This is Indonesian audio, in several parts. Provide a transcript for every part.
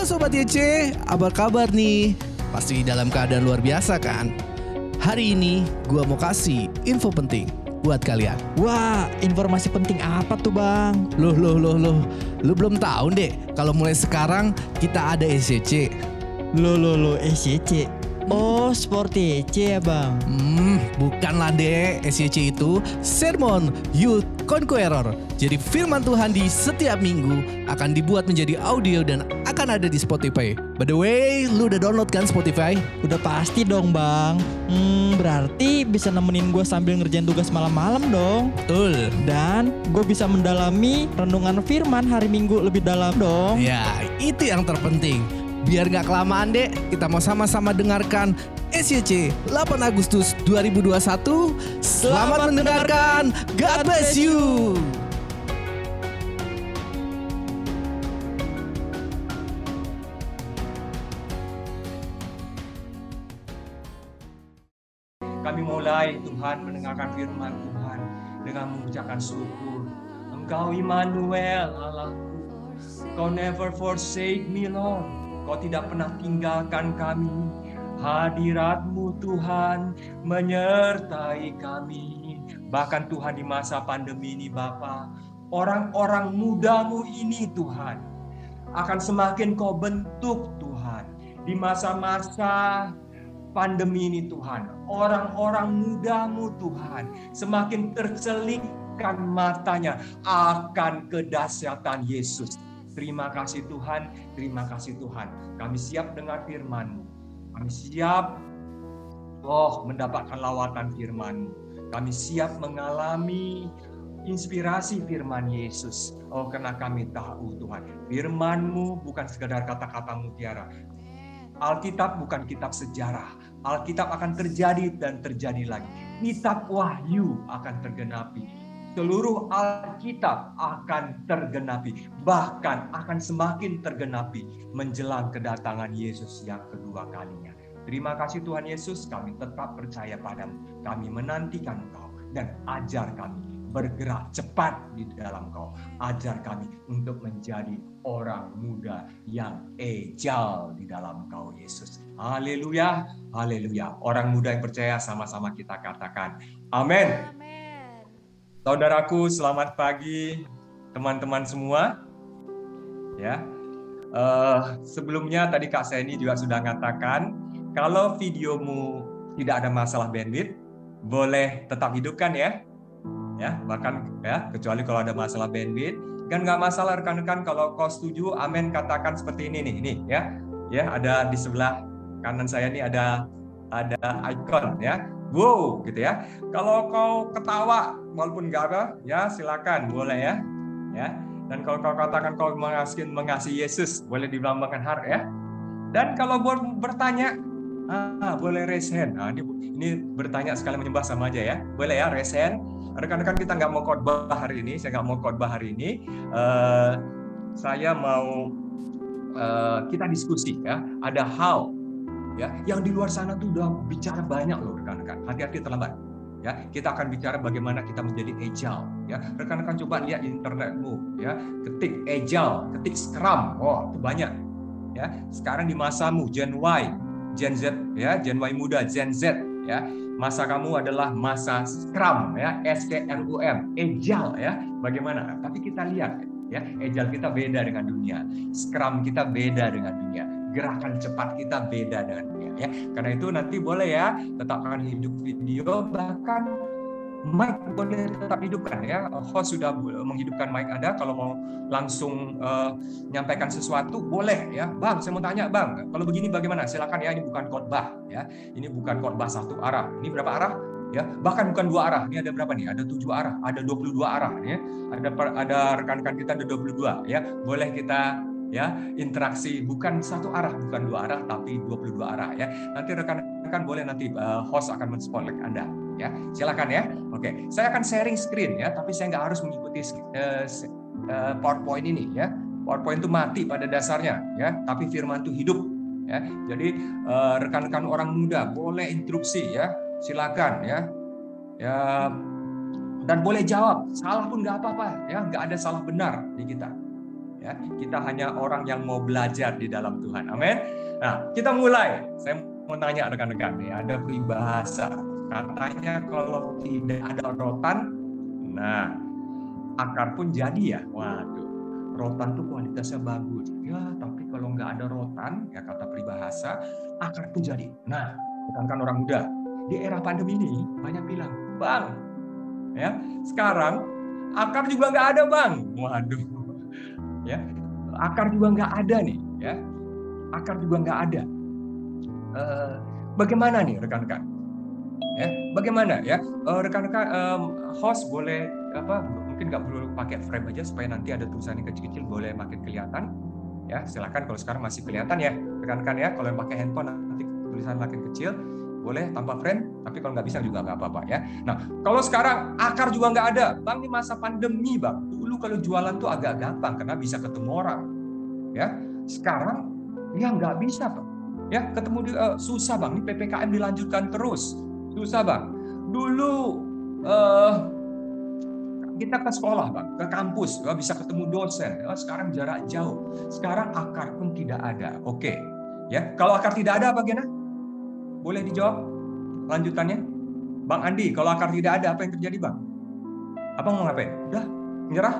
Halo Sobat YC, apa kabar nih? Pasti dalam keadaan luar biasa kan? Hari ini gua mau kasih info penting buat kalian. Wah, informasi penting apa tuh bang? Loh, loh, loh, loh. Lu belum tahu deh kalau mulai sekarang kita ada SCC. Lo lo lo SCC. Oh, seperti EC ya bang? Hmm, bukanlah deh. SCC itu Sermon Youth Conqueror. Jadi firman Tuhan di setiap minggu akan dibuat menjadi audio dan akan ada di Spotify. By the way, lu udah download kan Spotify? Udah pasti dong bang. Hmm, berarti bisa nemenin gue sambil ngerjain tugas malam-malam dong. Betul. Dan gue bisa mendalami renungan firman hari minggu lebih dalam dong. Ya, itu yang terpenting. Biar nggak kelamaan deh, kita mau sama-sama dengarkan SYC 8 Agustus 2021. Selamat, Selamat mendengarkan. God bless you. Kami mulai Tuhan mendengarkan firman Tuhan dengan mengucapkan syukur. Engkau Immanuel Allahku. Kau never forsake me Lord. Kau tidak pernah tinggalkan kami. Hadiratmu Tuhan menyertai kami. Bahkan Tuhan di masa pandemi ini Bapa, orang-orang mudamu ini Tuhan akan semakin kau bentuk Tuhan di masa-masa pandemi ini Tuhan. Orang-orang mudamu Tuhan semakin tercelikkan matanya akan kedahsyatan Yesus. Terima kasih Tuhan, terima kasih Tuhan. Kami siap dengar firman-Mu. Kami siap oh mendapatkan lawatan firman-Mu. Kami siap mengalami inspirasi firman Yesus. Oh karena kami tahu Tuhan, firman-Mu bukan sekedar kata-kata mutiara, Alkitab bukan kitab sejarah. Alkitab akan terjadi dan terjadi lagi. Kitab Wahyu akan tergenapi. Seluruh Alkitab akan tergenapi. Bahkan akan semakin tergenapi menjelang kedatangan Yesus yang kedua kalinya. Terima kasih Tuhan Yesus, kami tetap percaya padamu. Kami menantikan Engkau dan ajar kami bergerak cepat di dalam Kau. Ajar kami untuk menjadi orang muda yang ejal di dalam Kau Yesus. Haleluya, haleluya. Orang muda yang percaya sama-sama kita katakan. Amin. Saudaraku, selamat pagi teman-teman semua. Ya. Eh, sebelumnya tadi Kak Seni juga sudah mengatakan kalau videomu tidak ada masalah bandwidth, boleh tetap hidupkan ya ya bahkan ya kecuali kalau ada masalah bandwidth kan nggak masalah rekan-rekan kalau kau setuju amin katakan seperti ini nih ini ya ya ada di sebelah kanan saya nih ada ada icon ya wow gitu ya. Kalau kau ketawa walaupun nggak apa ya silakan boleh ya. Ya. Dan kalau kau katakan kau mengasihi mengasihi Yesus boleh dilambangkan heart ya. Dan kalau buat bertanya ah boleh raise hand? Nah, ini ini bertanya sekali menyembah sama aja ya. Boleh ya raise hand. Rekan-rekan kita nggak mau khotbah hari ini, saya nggak mau khotbah hari ini. Uh, saya mau uh, kita diskusi ya. Ada hal ya yang di luar sana tuh udah bicara banyak loh rekan-rekan. Hati-hati terlambat. Ya, kita akan bicara bagaimana kita menjadi agile. Ya, rekan-rekan coba lihat internetmu. Ya, ketik agile, ketik scrum. Oh, itu banyak. Ya, sekarang di masamu Gen Y, Gen Z, ya, Gen Y muda, Gen Z, ya masa kamu adalah masa Scrum ya, S K R U M, agile ya. Bagaimana? Tapi kita lihat ya, agile kita beda dengan dunia. Scrum kita beda dengan dunia. Gerakan cepat kita beda dengan dunia ya. Karena itu nanti boleh ya tetapkan hidup video bahkan mic boleh tetap hidupkan ya. Host sudah menghidupkan mic Anda kalau mau langsung uh, nyampaikan sesuatu boleh ya. Bang, saya mau tanya Bang, kalau begini bagaimana? Silakan ya, ini bukan khotbah ya. Ini bukan khotbah satu arah. Ini berapa arah? Ya, bahkan bukan dua arah. Ini ada berapa nih? Ada tujuh arah, ada 22 arah ya. Ada ada rekan-rekan kita ada 22 ya. Boleh kita ya. Interaksi bukan satu arah bukan dua arah tapi 22 arah ya. Nanti rekan-rekan boleh nanti uh, host akan men-spotlight Anda ya. Silakan ya. Oke saya akan sharing screen ya tapi saya nggak harus mengikuti uh, uh, PowerPoint ini ya. PowerPoint itu mati pada dasarnya ya. Tapi firman itu hidup ya. Jadi rekan-rekan uh, orang muda boleh interupsi ya. Silakan ya. Ya dan boleh jawab. Salah pun nggak apa-apa ya. Nggak ada salah benar di kita Ya, kita hanya orang yang mau belajar di dalam Tuhan. Amin. Nah, kita mulai. Saya mau tanya rekan-rekan nih, ada peribahasa. Katanya kalau tidak ada rotan, nah akar pun jadi ya. Waduh, rotan tuh kualitasnya bagus. Ya, tapi kalau nggak ada rotan, ya kata peribahasa, akar pun jadi. Nah, rekan-rekan orang muda, di era pandemi ini banyak bilang, bang, ya sekarang akar juga nggak ada bang. Waduh, ya. Akar juga nggak ada nih, ya. Akar juga nggak ada. Uh, bagaimana nih rekan-rekan? Ya, bagaimana ya? Uh, rekan-rekan um, host boleh apa mungkin nggak perlu pakai frame aja supaya nanti ada tulisannya kecil-kecil boleh makin kelihatan. Ya silakan kalau sekarang masih kelihatan ya rekan-rekan ya. Kalau yang pakai handphone nanti tulisan makin kecil boleh? Tanpa frame? Tapi kalau nggak bisa juga nggak apa-apa ya. Nah kalau sekarang akar juga nggak ada. Bang ini masa pandemi bang. Dulu kalau jualan tuh agak gampang karena bisa ketemu orang ya. Sekarang ya nggak bisa bang. Ya ketemu di, uh, susah bang. Ini ppkm dilanjutkan terus. Susah bang. Dulu uh, kita ke sekolah bang. Ke kampus ya, bisa ketemu dosen. Ya, sekarang jarak jauh. Sekarang akar pun tidak ada. Oke ya. Kalau akar tidak ada apa gimana boleh dijawab lanjutannya? Bang Andi, kalau akar tidak ada, apa yang terjadi Bang? Apa mau ngapain? Udah, menyerah?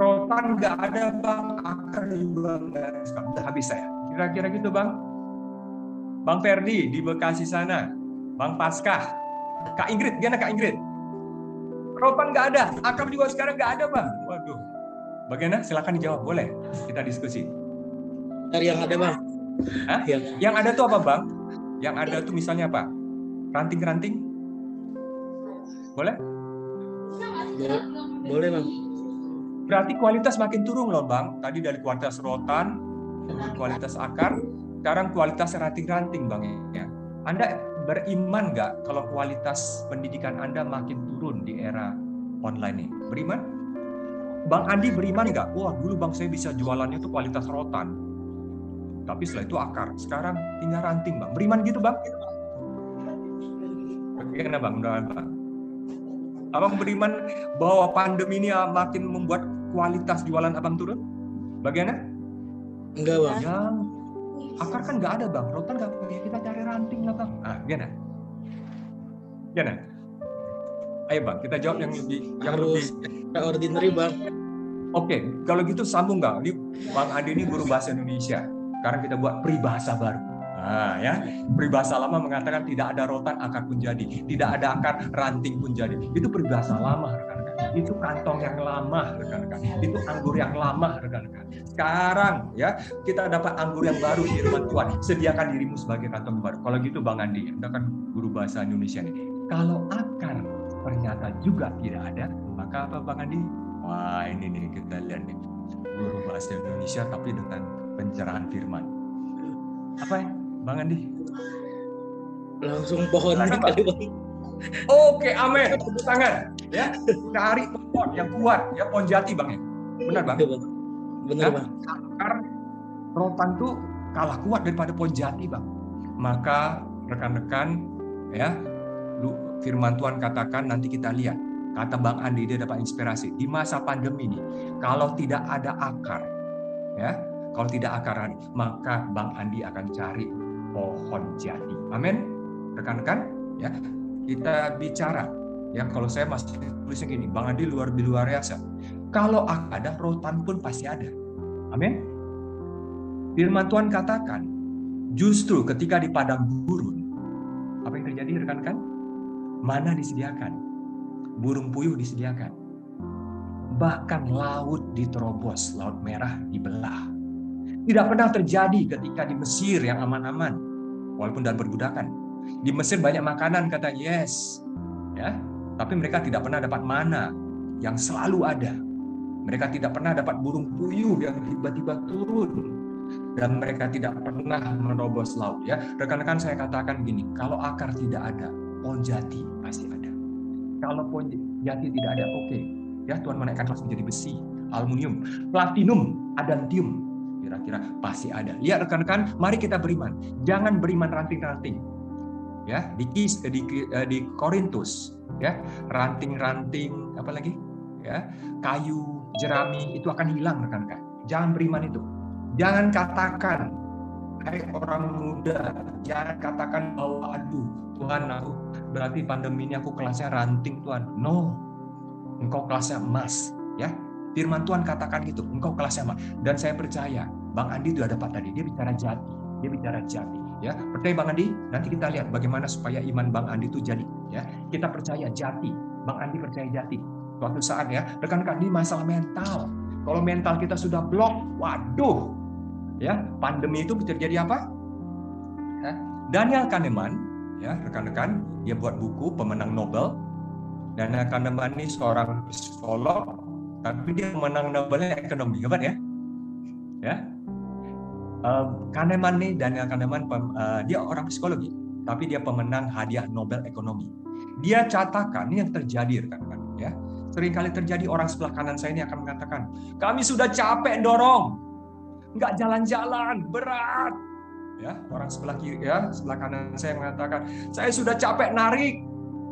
Rotan nggak ada Bang, akar juga nggak ada. Udah habis saya. Kira-kira gitu Bang. Bang Ferdi di Bekasi sana. Bang Paskah. Kak Ingrid, gimana Kak Ingrid? Rotan nggak ada, akar juga sekarang nggak ada Bang. Waduh. Bagaimana? Silakan dijawab, boleh. Kita diskusi. Dari yang ada Bang. Hah? Yang, yang ada tuh apa Bang? Yang ada tuh misalnya apa? Ranting-ranting? Boleh? Boleh, Bang. Berarti kualitas makin turun loh, Bang. Tadi dari kualitas rotan, kualitas akar, sekarang kualitas ranting-ranting, Bang. Ya. Anda beriman nggak kalau kualitas pendidikan Anda makin turun di era online ini? Beriman? Bang Andi beriman nggak? Wah, dulu Bang saya bisa jualannya tuh kualitas rotan tapi setelah itu akar. Sekarang tinggal ranting, Bang. Beriman gitu, Bang? Bagaimana, Bang? Mudah Bang. Abang beriman bahwa pandemi ini makin membuat kualitas jualan Abang turun? Bagaimana? Enggak, Bang. Yang akar kan nggak ada, Bang. Rotan nggak punya. Kita cari ranting lah, Bang. Ah, gimana? Gimana? Ayo, Bang. Kita jawab yang lebih yang Harus lebih ordinary, Bang. Oke, kalau gitu sambung nggak? Bang Adi ini guru bahasa Indonesia. Sekarang kita buat peribahasa baru. Nah, ya, peribahasa lama mengatakan tidak ada rotan akar pun jadi, tidak ada akar ranting pun jadi. Itu peribahasa lama, rekan-rekan. Itu kantong yang lama, rekan-rekan. Itu anggur yang lama, rekan-rekan. Sekarang ya, kita dapat anggur yang baru di rumah Tuhan. Sediakan dirimu sebagai kantong baru. Kalau gitu Bang Andi, Anda kan guru bahasa Indonesia nih. Kalau akar ternyata juga tidak ada, maka apa Bang Andi? Wah, ini nih kita lihat nih. Guru bahasa Indonesia tapi dengan pencerahan firman. Apa ya, Bang Andi? Langsung pohon Silakan, kali, Bang. Oke, amin. Tepuk tangan. Ya, cari pohon yang kuat, ya pohon jati, Bang. ya. Benar, Bang? Iya. Benar, Nah, Bang. Akar rotan tuh kalah kuat daripada pohon jati, Bang. Maka rekan-rekan ya, lu firman Tuhan katakan nanti kita lihat. Kata Bang Andi dia dapat inspirasi di masa pandemi ini. Kalau tidak ada akar, ya, kalau tidak akaran, maka Bang Andi akan cari pohon jati. Amin. Rekan-rekan, ya. Kita bicara ya kalau saya masih tulisnya gini, Bang Andi luar luar biasa. Kalau ada rotan pun pasti ada. Amin. Firman Tuhan katakan, justru ketika di padang gurun, apa yang terjadi rekan-rekan? Mana disediakan? Burung puyuh disediakan. Bahkan laut diterobos, laut merah dibelah. Tidak pernah terjadi ketika di Mesir yang aman-aman, walaupun dalam perbudakan. Di Mesir banyak makanan kata yes, ya, tapi mereka tidak pernah dapat mana yang selalu ada. Mereka tidak pernah dapat burung puyuh yang tiba-tiba turun dan mereka tidak pernah menerobos laut ya. Rekan-rekan saya katakan gini, kalau akar tidak ada, pohon jati pasti ada. Kalau pohon jati tidak ada, oke. Ya, Tuhan menaikkan kelas menjadi besi, aluminium, platinum, adantium, kira-kira pasti ada. Lihat rekan-rekan, mari kita beriman. Jangan beriman ranting-ranting. Ya, di Kis, di, di Korintus, ya, ranting-ranting apa lagi? Ya, kayu, jerami itu akan hilang rekan-rekan. Jangan beriman itu. Jangan katakan, hai orang muda, jangan katakan bahwa aduh Tuhan aku berarti pandemi ini aku kelasnya ranting Tuhan. No, engkau kelasnya emas, ya. Firman Tuhan katakan gitu, engkau kelasnya emas. Dan saya percaya, Bang Andi itu ada dapat tadi, dia bicara jati, dia bicara jati. Ya, percaya Bang Andi? Nanti kita lihat bagaimana supaya iman Bang Andi itu jadi. Ya, kita percaya jati, Bang Andi percaya jati. Suatu saat ya, rekan-rekan ini masalah mental. Kalau mental kita sudah blok, waduh, ya pandemi itu terjadi apa? Daniel Kahneman, ya rekan-rekan, dia buat buku pemenang Nobel. Daniel Kahneman ini seorang psikolog, tapi dia pemenang Nobelnya ekonomi, kapan ya? Ya, Kahneman nih Daniel Kahneman uh, dia orang psikologi tapi dia pemenang hadiah Nobel ekonomi. Dia catakan ini yang terjadi rekan-rekan ya. Sering kali terjadi orang sebelah kanan saya ini akan mengatakan kami sudah capek dorong. Nggak jalan-jalan berat. Ya orang sebelah kiri ya sebelah kanan saya mengatakan saya sudah capek narik.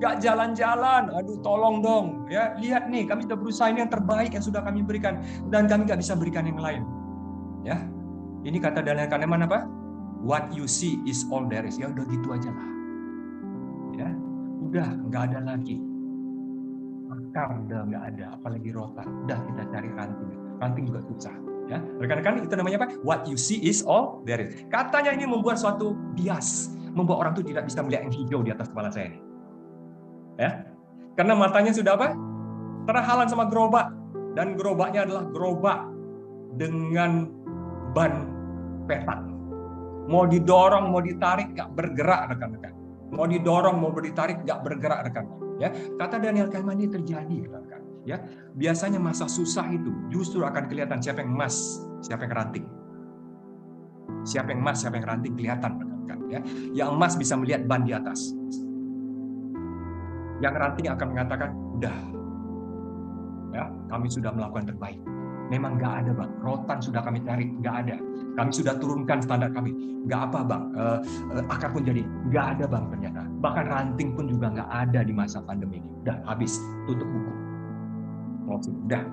Nggak jalan-jalan. Aduh tolong dong ya. Lihat nih kami sudah berusaha ini yang terbaik yang sudah kami berikan. Dan kami nggak bisa berikan yang lain ya ini kata Daniel Kahneman apa? What you see is all there is. Ya udah gitu aja lah. Ya, udah nggak ada lagi. Akar udah nggak ada, apalagi rotan. Udah kita cari ranting. Ranting juga susah. Ya, rekan-rekan itu namanya apa? What you see is all there is. Katanya ini membuat suatu bias, membuat orang itu tidak bisa melihat yang hijau di atas kepala saya ini. Ya, karena matanya sudah apa? Terhalang sama gerobak dan gerobaknya adalah gerobak dengan ban petak. Mau didorong, mau ditarik, nggak bergerak rekan-rekan. Mau didorong, mau ditarik, nggak bergerak rekan-rekan. Ya, kata Daniel Kahneman ini terjadi rekan-rekan. Ya, biasanya masa susah itu justru akan kelihatan siapa yang emas, siapa yang ranting. Siapa yang emas, siapa yang ranting kelihatan rekan-rekan. Ya, yang emas bisa melihat ban di atas. Yang ranting akan mengatakan, udah, ya, kami sudah melakukan terbaik memang nggak ada bang. Rotan sudah kami cari, nggak ada. Kami sudah turunkan standar kami, nggak apa bang. Uh, akar pun jadi nggak ada bang ternyata. Bahkan ranting pun juga nggak ada di masa pandemi ini. Udah habis, tutup buku. Udah.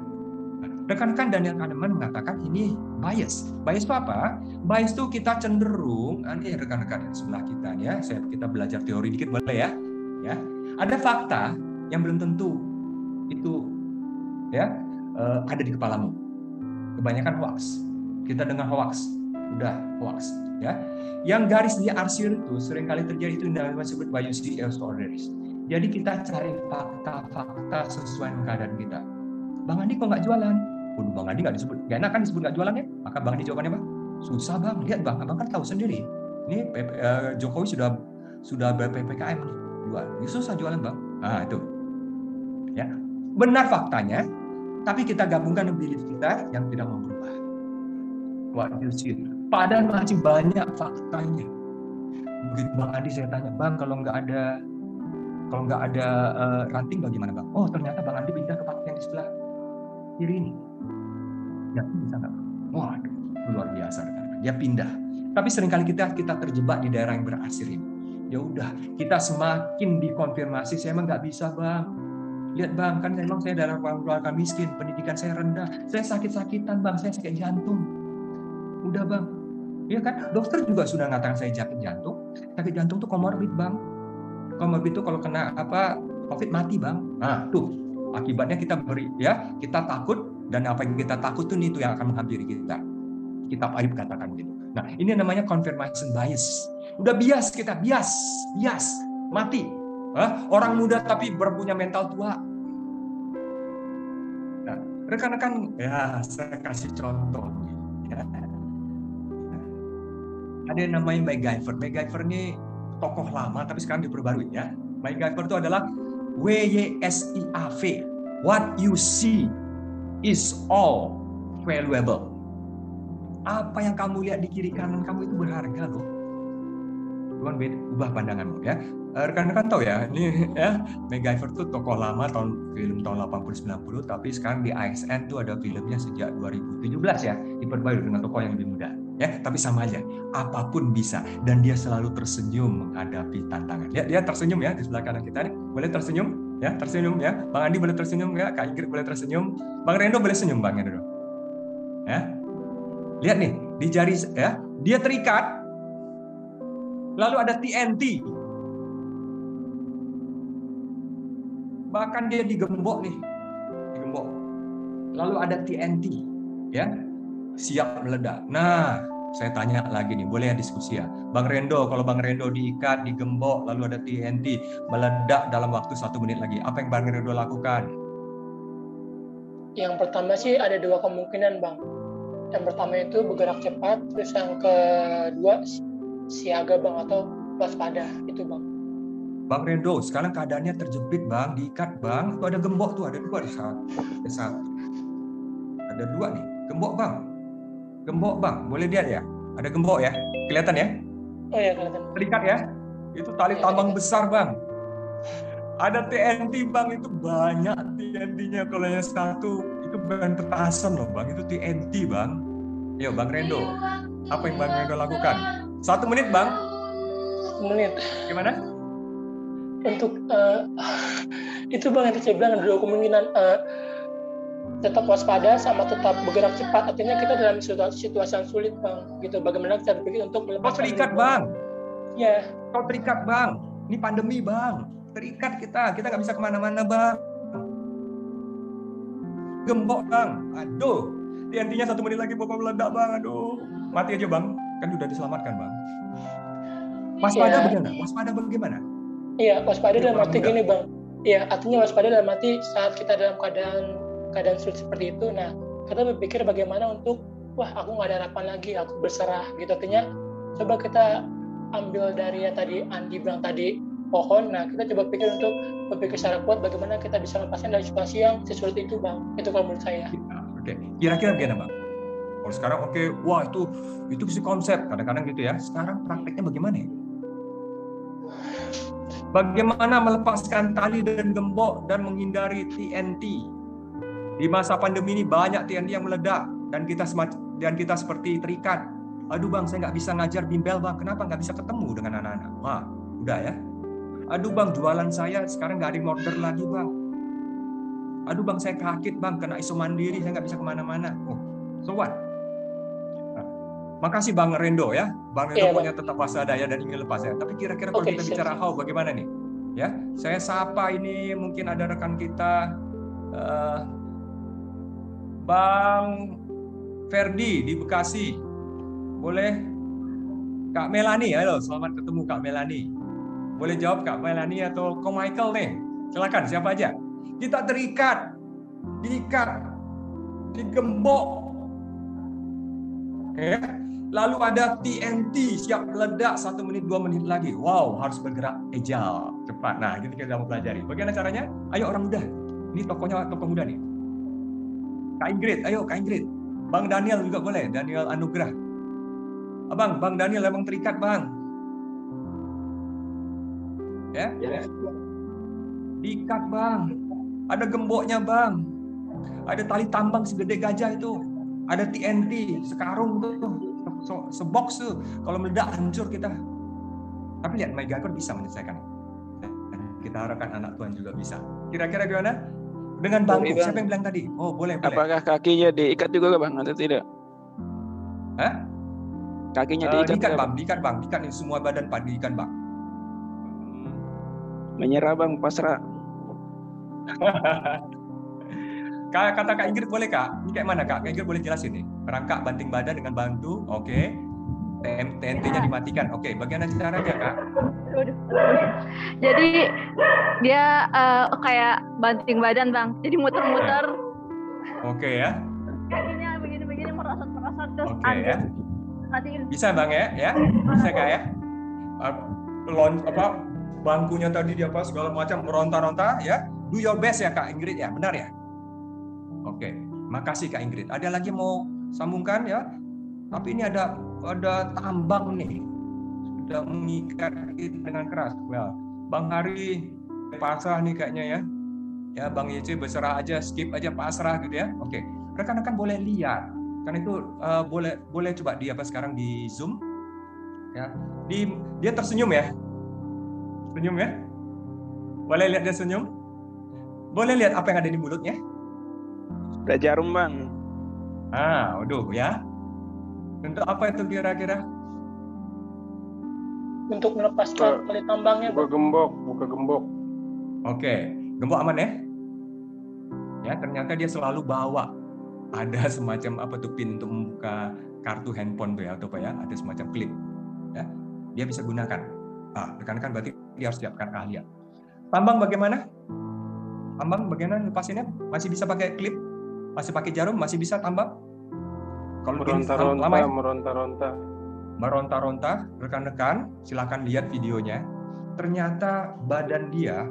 Rekan-rekan Daniel Kahneman mengatakan ini bias. Bias itu apa? Bias itu kita cenderung, ini rekan-rekan sebelah kita ya, saya kita belajar teori dikit boleh ya. Ya, ada fakta yang belum tentu itu ya ada di kepalamu kebanyakan hoax. Kita dengar hoax, udah hoax, ya. Yang garis di arsir itu sering kali terjadi itu yang disebut biology orders. Jadi kita cari fakta-fakta sesuai dengan keadaan kita. Bang Andi kok nggak jualan? Waduh, Bang Andi nggak disebut. Gak enak kan disebut nggak jualan ya? Maka Bang Andi jawabannya apa? Susah Bang, lihat Bang, Abang kan tahu sendiri. Ini uh, Jokowi sudah sudah ppkm nih, jual. Ya, susah jualan Bang. Nah itu, ya benar faktanya, tapi kita gabungkan dengan belief kita yang tidak mau berubah. What you see. Padahal masih banyak faktanya. Begitu Bang Adi saya tanya, Bang kalau nggak ada kalau nggak ada uh, ranting bagaimana Bang? Oh ternyata Bang Adi pindah ke partai yang di sebelah kiri ini. Ya bisa nggak? Waduh, luar biasa. Dia pindah. Tapi sering kali kita kita terjebak di daerah yang berasir ini. Ya udah, kita semakin dikonfirmasi, saya emang nggak bisa bang, lihat bang kan memang saya dalam keluarga miskin pendidikan saya rendah. Saya sakit-sakitan bang saya sakit jantung. Udah bang. Iya kan? Dokter juga sudah mengatakan saya sakit jantung. Sakit jantung tuh komorbid bang. Komorbid itu kalau kena apa covid mati bang. Nah tuh. Akibatnya kita beri ya kita takut dan apa yang kita takut tuh itu yang akan menghampiri kita. Kitab Ayub katakan gitu. Nah ini namanya confirmation bias. Udah bias kita bias bias. Mati Hah? Orang muda tapi berpunya mental tua. Nah, rekan-rekan, ya saya kasih contoh. Ya. Ada yang namanya MacGyver. MacGyver ini tokoh lama tapi sekarang diperbarui ya. MacGyver itu adalah WYSIAV. What you see is all valuable. Apa yang kamu lihat di kiri kanan kamu itu berharga loh. Tuhan ubah pandanganmu ya. Rekan-rekan tahu ya, ini ya MacGyver tuh tokoh lama tahun film tahun 80 90 tapi sekarang di ASN tuh ada filmnya sejak 2017 ya, diperbarui dengan tokoh yang lebih muda. Ya, tapi sama aja, apa pun bisa dan dia selalu tersenyum menghadapi tantangan. Ya, dia tersenyum ya di sebelah kanan kita nih. Boleh tersenyum? Ya, tersenyum ya. Bang Andi boleh tersenyum ya, Kak Ingrid boleh tersenyum. Bang Rendo boleh senyum Bang Rendo. Ya. Lihat nih, di jari ya, dia terikat. Lalu ada TNT. Bahkan dia digembok nih. Digembok. Lalu ada TNT, ya. Siap meledak. Nah, saya tanya lagi nih, boleh ya diskusi ya? Bang Rendo, kalau Bang Rendo diikat, digembok, lalu ada TNT, meledak dalam waktu satu menit lagi. Apa yang Bang Rendo lakukan? Yang pertama sih ada dua kemungkinan bang. Yang pertama itu bergerak cepat, terus yang kedua siaga bang atau waspada itu bang. Bang Rendo, sekarang keadaannya terjepit bang, diikat bang. Itu ada gembok tuh, ada dua di satu. Ada satu. Ada dua nih, gembok bang. Gembok bang, boleh lihat ya? Ada gembok ya? Kelihatan ya? Oh ya kelihatan. Terikat ya? Itu tali Iya, tambang iya. besar bang. Ada TNT bang, itu banyak TNT-nya. Kalau yang satu, itu bukan petasan loh bang, itu TNT bang. Yo bang Rendo, apa yang bang Rendo lakukan? Satu menit bang, Menit gimana? Untuk eh, itu bang yang tadi saya bilang ada dua kemungkinan eh, tetap waspada sama tetap bergerak cepat. Artinya kita dalam situasi, situasi yang sulit bang. Gitu. Bagaimana kita berpikir untuk Kau melepaskan terikat diri, bang, Ya. kau terikat bang. Ini pandemi bang, terikat kita, kita nggak bisa ke mana-mana bang. Gembok bang, aduh. TNT-nya satu menit lagi bakal meledak bang, aduh. Mati aja bang, kan udah diselamatkan bang. Waspada Iya. bagaimana? Waspada bagaimana? Iya, waspada dalam arti gini bang. Iya, artinya waspada dalam arti saat kita dalam keadaan keadaan sulit seperti itu, nah kita berpikir bagaimana untuk wah aku nggak ada harapan lagi, aku berserah gitu. Artinya coba kita ambil dari yang tadi Andi bilang tadi pohon. Nah kita coba pikir untuk berpikir secara kuat bagaimana kita bisa lepaskan dari situasi yang sesulit itu bang. Itu kalau menurut saya. Oke, kira-kira bagaimana bang? Kalau sekarang oke, wah itu itu sih konsep kadang-kadang gitu ya. Sekarang prakteknya bagaimana ya? Bagaimana melepaskan tali dan gembok dan menghindari TNT? Di masa pandemi ini banyak TNT yang meledak dan kita dan kita seperti terikat. Aduh bang, saya nggak bisa ngajar bimbel bang. Kenapa nggak bisa ketemu dengan anak-anak? Wah, udah ya. Aduh bang, jualan saya sekarang nggak ada order lagi bang. Aduh bang, saya sakit bang, kena iso mandiri, saya nggak bisa ke mana-mana. Oh, so what? Makasih bang Rendo ya, bang Rendo Bang. punya tetap waspada ya dan ingin lepas ya. Tapi kira-kira kalau Oke, kita siap, bicara siap. how, bagaimana nih? Ya, saya sapa ini mungkin ada rekan kita, eh, Bang Ferdi di Bekasi. Boleh Kak Melani, halo, selamat ketemu Kak Melani. Boleh jawab Kak Melani atau Ko Michael nih? Silakan, siapa aja? Kita terikat, diikat, digembok. Ya. Lalu ada TNT siap meledak satu menit dua menit lagi. Wow, harus bergerak agile, cepat. Nah, ini kita mau pelajari. Bagaimana caranya? Ayo orang muda. Ini tokonya tokoh muda nih. Kak Ingrid, ayo Kak Ingrid. Bang Daniel juga boleh, Daniel Anugrah. Abang, Bang Daniel emang terikat, Bang. Ya? Diikat, Bang. Ada gemboknya, Bang. Ada tali tambang segede gajah itu. Ada TNT, sekarung tuh. Se- Sebox tuh. Kalau meledak hancur kita. Tapi lihat, MacGyver bisa menyelesaikan. Kita harapkan anak Tuhan juga bisa. Kira-kira gimana? Dengan bangku. Bang. Siapa yang bilang tadi? Oh, boleh, boleh. Apakah kakinya diikat juga bang atau tidak? Hah? Kakinya Eh, diikat, diikat nggak, bang, diikat bang, diikat semua badan pak diikat bang. Menyerah bang, pasrah. Kak, kata Kak Ingrid boleh kak? Ini kayak mana kak? Kak Ingrid boleh jelasin nih. Merangkak banting badan dengan bantu, oke. TM TNT-nya dimatikan, oke. Bagaimana caranya kak? Jadi dia eh, kayak banting badan bang. Jadi muter-muter Oke ya, kakinya begini-begini merosot-merosot terus oke ambil ya. nanti Bisa bang ya, ya? Bisa kak ya? Uh, lon apa bangkunya tadi dia apa segala macam meronta-ronta ya. Do your best ya kak Ingrid ya, benar ya? Oke, makasih kak Ingrid. Ada lagi mau sambungkan ya? Tapi ini ada ada tambang nih sudah mengikat kita dengan keras. Well, Bang Hari pasrah nih kayaknya ya. Ya Bang YC berserah aja, skip aja pasrah gitu ya. Oke, rekan-rekan boleh lihat. Karena itu eh, boleh boleh coba di apa sekarang di Zoom ya. Di dia tersenyum ya. Senyum ya. Boleh lihat dia senyum? Boleh lihat apa yang ada di mulutnya? Udah jarum bang. Ah, waduh ya. Untuk apa itu kira-kira? Untuk melepaskan tali tambangnya, Buka gembok, buka gembok. Oke, gembok aman ya? Ya, ternyata dia selalu bawa ada semacam apa tuh pin untuk membuka kartu handphone tuh ya atau apa ya, ada semacam klip. Ya, dia bisa gunakan. Ah, rekan-rekan berarti dia harus siapkan keahlian. Tambang bagaimana? Tambang bagaimana lepasinnya? Masih bisa pakai klip? Masih pakai jarum? Masih bisa tambang? Kalau Meronta-ronta, lama ya? meronta-ronta. meronta-ronta, rekan-rekan silakan lihat videonya. Ternyata badan dia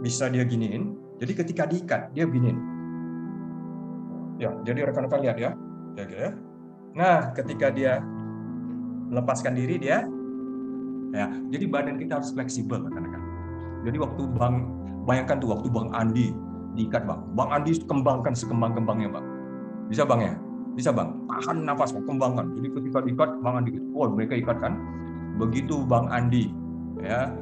bisa dia giniin. Jadi ketika diikat dia giniin. Ya, jadi rekan-rekan lihat ya. Ya, gitu ya. Nah, ketika dia melepaskan diri dia ya, jadi badan kita harus fleksibel rekan-rekan. Jadi waktu Bang bayangkan tuh waktu Bang Andi diikat Bang. Bang Andi kembangkan sekembang-kembangnya Bang. Bisa Bang ya? Bisa bang, tahan nafas, Bang. kembangkan. Jadi ketika diikat, bang Andi, oh mereka ikat kan. Begitu bang Andi, ya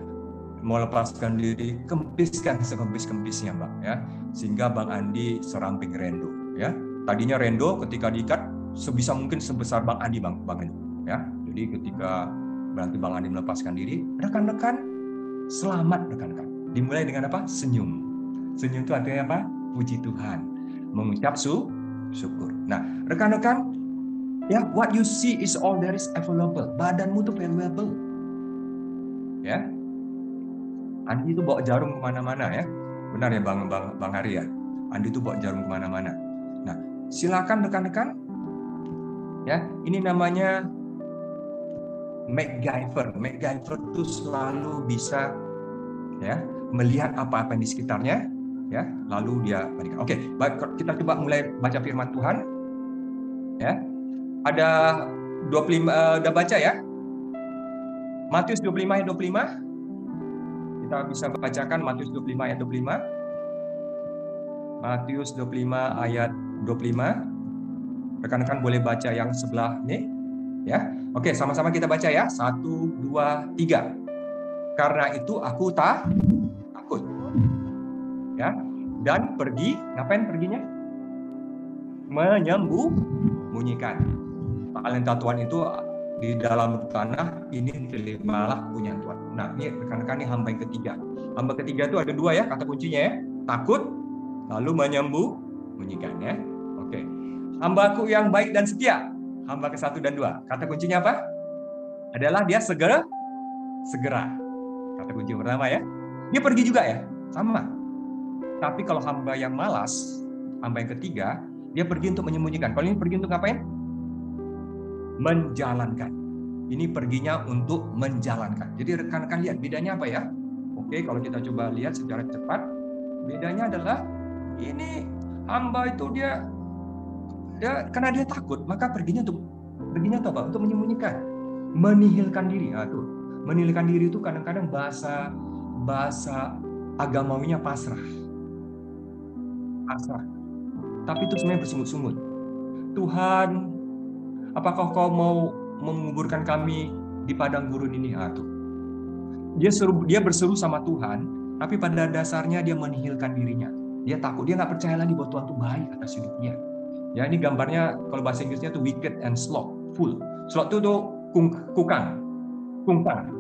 mau lepaskan diri, kempiskan sekempis-kempisnya bang, ya sehingga bang Andi seramping Rendo, ya. Tadinya Rendo ketika diikat sebisa mungkin sebesar bang Andi bang, bang Andi, ya. Jadi ketika berarti bang Andi melepaskan diri, rekan-rekan selamat rekan-rekan. Dimulai dengan apa? Senyum. Senyum itu artinya apa? Puji Tuhan, mengucap su syukur. Nah, rekan-rekan, ya what you see is all there is available. Badanmu tuh valuable. Ya. Andi itu bawa jarum ke mana-mana ya. Benar ya Bang Bang, Bang Hari ya. Andi itu bawa jarum ke mana-mana. Nah, silakan rekan-rekan. Ya, ini namanya MacGyver. MacGyver itu selalu bisa ya melihat apa-apa di sekitarnya ya lalu dia bandingkan. Oke, baik kita coba mulai baca firman Tuhan. Ya. Ada 25 uh, udah baca ya? Matius 25 ayat 25. Kita bisa bacakan Matius 25 ayat 25. Matius 25 ayat 25. Rekan-rekan boleh baca yang sebelah nih. Ya. Oke, sama-sama kita baca ya. Satu, dua, tiga. Karena itu aku tak ya. Dan pergi ngapain perginya? Menyembunyikan talenta Tuhan itu di dalam tanah ini terimalah punya Tuhan nah ini rekan-rekan ini hamba yang ketiga. Hamba ketiga itu ada dua ya kata kuncinya ya. Takut lalu menyembunyikan ya. Oke. Hambaku yang baik dan setia. Hamba ke satu dan dua. Kata kuncinya apa? Adalah dia segera segera. Kata kunci pertama ya. Dia pergi juga ya? Sama tapi kalau hamba yang malas, hamba yang ketiga, dia pergi untuk menyembunyikan. Kalau ini pergi untuk ngapain? Menjalankan. Ini perginya untuk menjalankan. Jadi rekan-rekan lihat bedanya apa ya? Oke, kalau kita coba lihat secara cepat, bedanya adalah ini hamba itu dia dia karena dia takut, maka perginya untuk perginya untuk apa? Untuk menyembunyikan, menihilkan diri. Nah, tuh. Menihilkan diri itu kadang-kadang bahasa bahasa agamawinya pasrah pasrah. Tapi itu sebenarnya bersungut-sungut. Tuhan, apakah kau mau menguburkan kami di padang gurun ini? Ah, tuh. Dia seru, dia berseru sama Tuhan, tapi pada dasarnya dia menihilkan dirinya. Dia takut, dia nggak percaya lagi bahwa Tuhan itu baik atas hidupnya. Ya ini gambarnya kalau bahasa Inggrisnya tuh wicked and slothful. Sloth itu tuh kung, kukang, kungkang.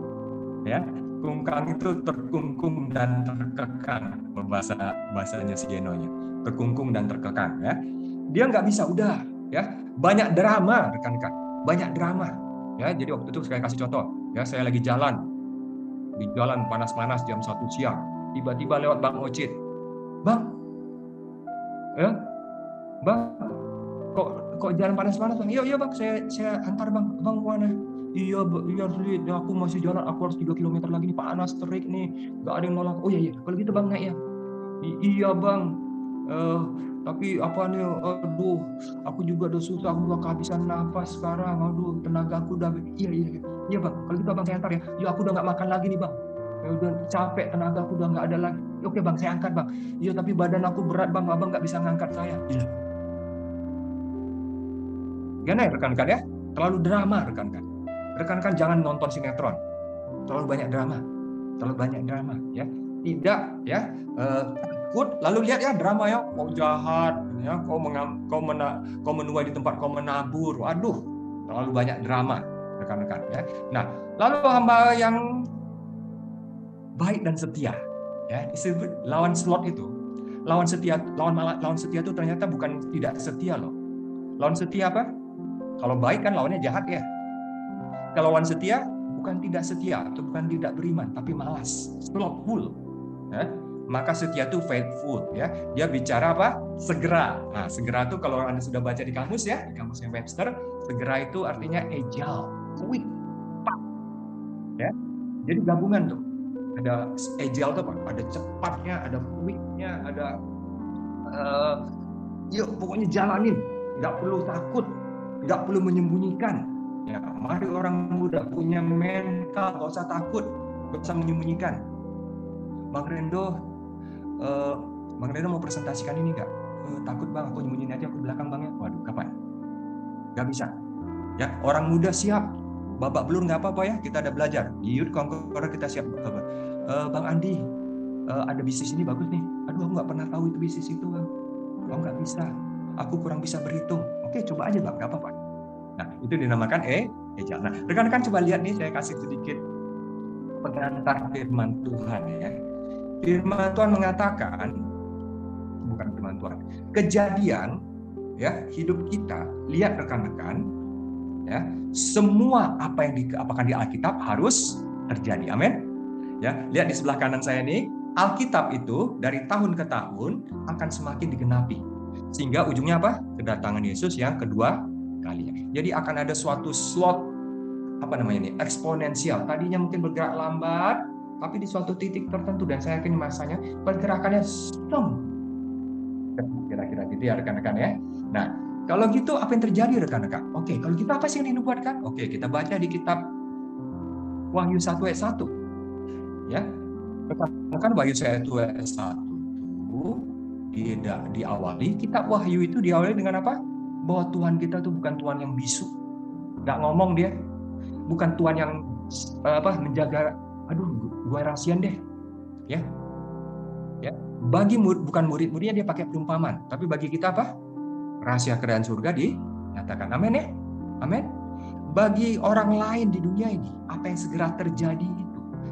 Ya, kungkang itu terkungkung dan terkekang bahasa bahasanya si Genonya terkungkung dan terkekang ya. Dia nggak bisa udah ya. Banyak drama rekan-rekan. Banyak drama ya. Jadi waktu itu saya kasih contoh ya saya lagi jalan. Di jalan panas-panas jam satu siang. Tiba-tiba lewat Bang Ocit. Bang! Ya. Bang kok kok jalan panas-panas Bang? Iya iya Bang. Saya saya antar Bang. Bang mana? Iya iya sulit ya, aku masih jalan. Aku harus 3 km lagi. Nih panas terik nih. Nggak ada yang nolak. Oh iya iya. Kalau gitu bang naik ya. Iya bang Eh, tapi apa nih aduh aku juga udah susah aku udah kehabisan nafas sekarang aduh tenaga aku udah iya iya iya, iya bang. Kalau gitu bang saya antar ya. Ya aku udah nggak makan lagi nih bang. Ya udah capek tenaga aku udah nggak ada lagi. Oke bang saya angkat bang. Iya tapi badan aku berat bang. Abang nggak bisa ngangkat saya. Iya. Gimana ya rekan-rekan ya? Terlalu drama rekan-rekan. Rekan-rekan jangan nonton sinetron. Terlalu banyak drama. Terlalu banyak drama ya. Tidak ya eh, takut lalu lihat ya drama ya. Kau jahat ya. Kau mengam, kau mena, kau menuai di tempat kau menabur. Waduh Terlalu banyak drama, rekan-rekan ya. Nah, lalu hamba yang baik dan setia ya. Disebut lawan slot itu. Lawan setia lawan lawan setia itu ternyata bukan tidak setia loh. Lawan setia apa? Kalau baik kan lawannya jahat ya. Kalau lawan setia bukan tidak setia atau bukan tidak beriman tapi malas. Slothful ya maka setia itu faithful ya. Dia bicara apa? Segera. Nah segera itu kalau anda sudah baca di kamus ya di kamusnya Webster segera itu artinya agile quick cepat ya. Jadi gabungan tuh. Ada agile tuh apa? Ada cepatnya ada quicknya ada uh, yuk pokoknya jalanin. Nggak perlu takut nggak perlu menyembunyikan. Ya mari orang muda punya mental nggak usah takut nggak usah menyembunyikan. Bang Rendo uh, bang Rendo mau presentasikan ini nggak? Uh, takut bang. Aku nyembunyiin aja aku belakang bang ya. Waduh kapan? Nggak bisa. Ya orang muda siap. Babak belur nggak apa-apa ya kita ada belajar. Youth Conqueror kita siap. Uh, Bang Andi uh, ada bisnis ini bagus nih. Aduh aku nggak pernah tahu itu bisnis itu bang. Oh nggak bisa. Aku kurang bisa berhitung. Oke coba aja bang. Nggak apa-apa. Nah itu dinamakan eh ejal nah rekan-rekan coba lihat nih saya kasih sedikit pengantar firman Tuhan ya firman Tuhan mengatakan bukan firman Tuhan kejadian ya hidup kita lihat rekan-rekan ya semua apa yang diapakan di Alkitab harus terjadi amin Ya, lihat di sebelah kanan saya ini, Alkitab itu dari tahun ke tahun akan semakin digenapi. Sehingga ujungnya apa? Kedatangan Yesus yang kedua kalinya. Jadi akan ada suatu slot apa namanya ini? eksponensial. Tadinya mungkin bergerak lambat, tapi di suatu titik tertentu dan saya yakin masanya pergerakannya stem. Kira-kira gitu ya rekan-rekan ya. Nah, kalau gitu apa yang terjadi rekan-rekan? Oke, kalau kita apa sih yang dinubuatkan? Oke, kita baca di kitab Wahyu 1 ayat 1 ya kan Wahyu saya itu satu tidak diawali kitab Wahyu itu diawali dengan apa bahwa Tuhan kita tuh bukan Tuhan yang bisu nggak ngomong dia bukan Tuhan yang apa menjaga aduh gue rahasian deh. Ya. Ya. Bagi murid, bukan murid-muridnya dia pakai perumpamaan. Tapi bagi kita apa? Rahasia kerajaan surga dinyatakan. Amin ya. Amin. Bagi orang lain di dunia ini apa yang segera terjadi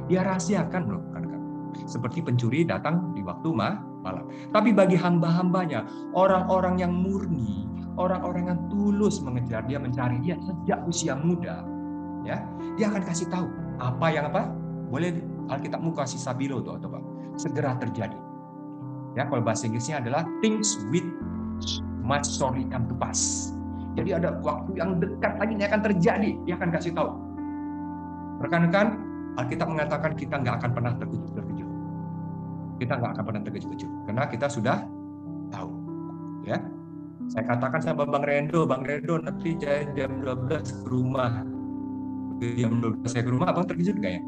dia rahasiakan loh kan, kan. Seperti pencuri datang di waktu malam. Tapi bagi hamba-hambanya, orang-orang yang murni, orang-orang yang tulus mengejar dia, mencari dia sejak usia muda, ya, dia akan kasih tahu apa yang apa boleh Alkitabmu kasih sabilo tuh atau apa segera terjadi. Ya, kalau bahasa Inggrisnya adalah things with much story come to pass. Jadi ada waktu yang dekat lagi ini akan terjadi, dia akan kasih tahu. Rekan-rekan, Alkitab mengatakan kita nggak akan pernah terkejut-terkejut. Kita nggak akan pernah terkejut-terkejut karena kita sudah tahu. Ya, saya katakan sama Bang Rendo, Bang Rendo nanti jam 12 ke rumah. Jam 12 saya ke rumah, Abang terkejut nggak ya?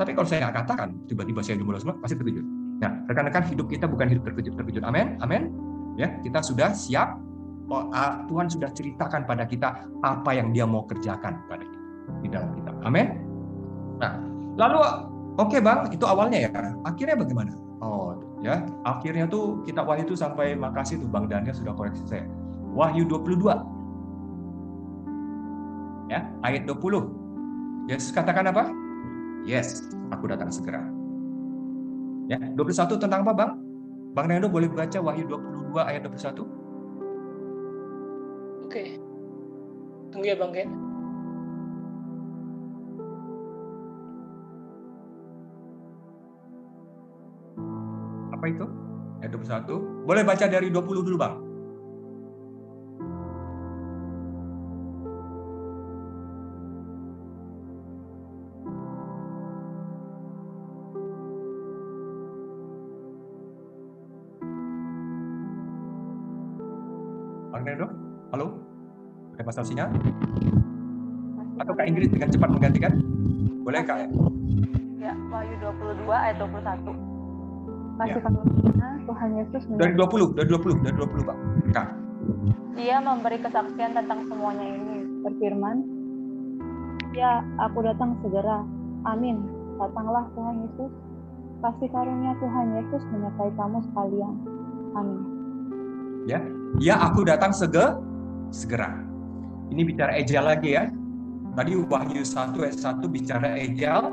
Tapi kalau saya nggak katakan, tiba-tiba saya di semua, pasti terkejut. Nah, rekan-rekan hidup kita bukan hidup terkejut-terkejut. Amin, amin. Ya, kita sudah siap. Oh, Tuhan sudah ceritakan pada kita apa yang Dia mau kerjakan pada kita di dalam kita. Amin. Nah, Lalu oke okay bang, itu awalnya ya. Akhirnya bagaimana? Oh ya, akhirnya tuh kita Wahyu itu sampai makasih tuh Bang Daniel sudah koreksi saya. Wahyu 22. Ya, ayat 20. Yesus katakan apa? Yes, aku datang segera. Ya, 21 tentang apa, Bang? Bang Nando boleh baca Wahyu 22 ayat 21? Oke. Tunggu ya, Bang Ken. apa itu? Ayat 21. Boleh baca dari 20 dulu, Bang. Bang Sinyal? Atau Kak Inggris dengan cepat menggantikan? Boleh Kak? Ya, Wahyu 22 ayat 21 kasih ya. karunia Tuhan Yesus dari 20 dari 20 dari 20 Pak. Kak. Dia memberi kesaksian tentang semuanya ini. Berfirman Ya aku datang segera. Amin. Datanglah Tuhan Yesus. Kasih karunia Tuhan Yesus menyertai kamu sekalian. Amin. Ya ya aku datang sege segera Ini bicara ejal lagi ya. Tadi Wahyu 1 ayat 1 bicara ejal,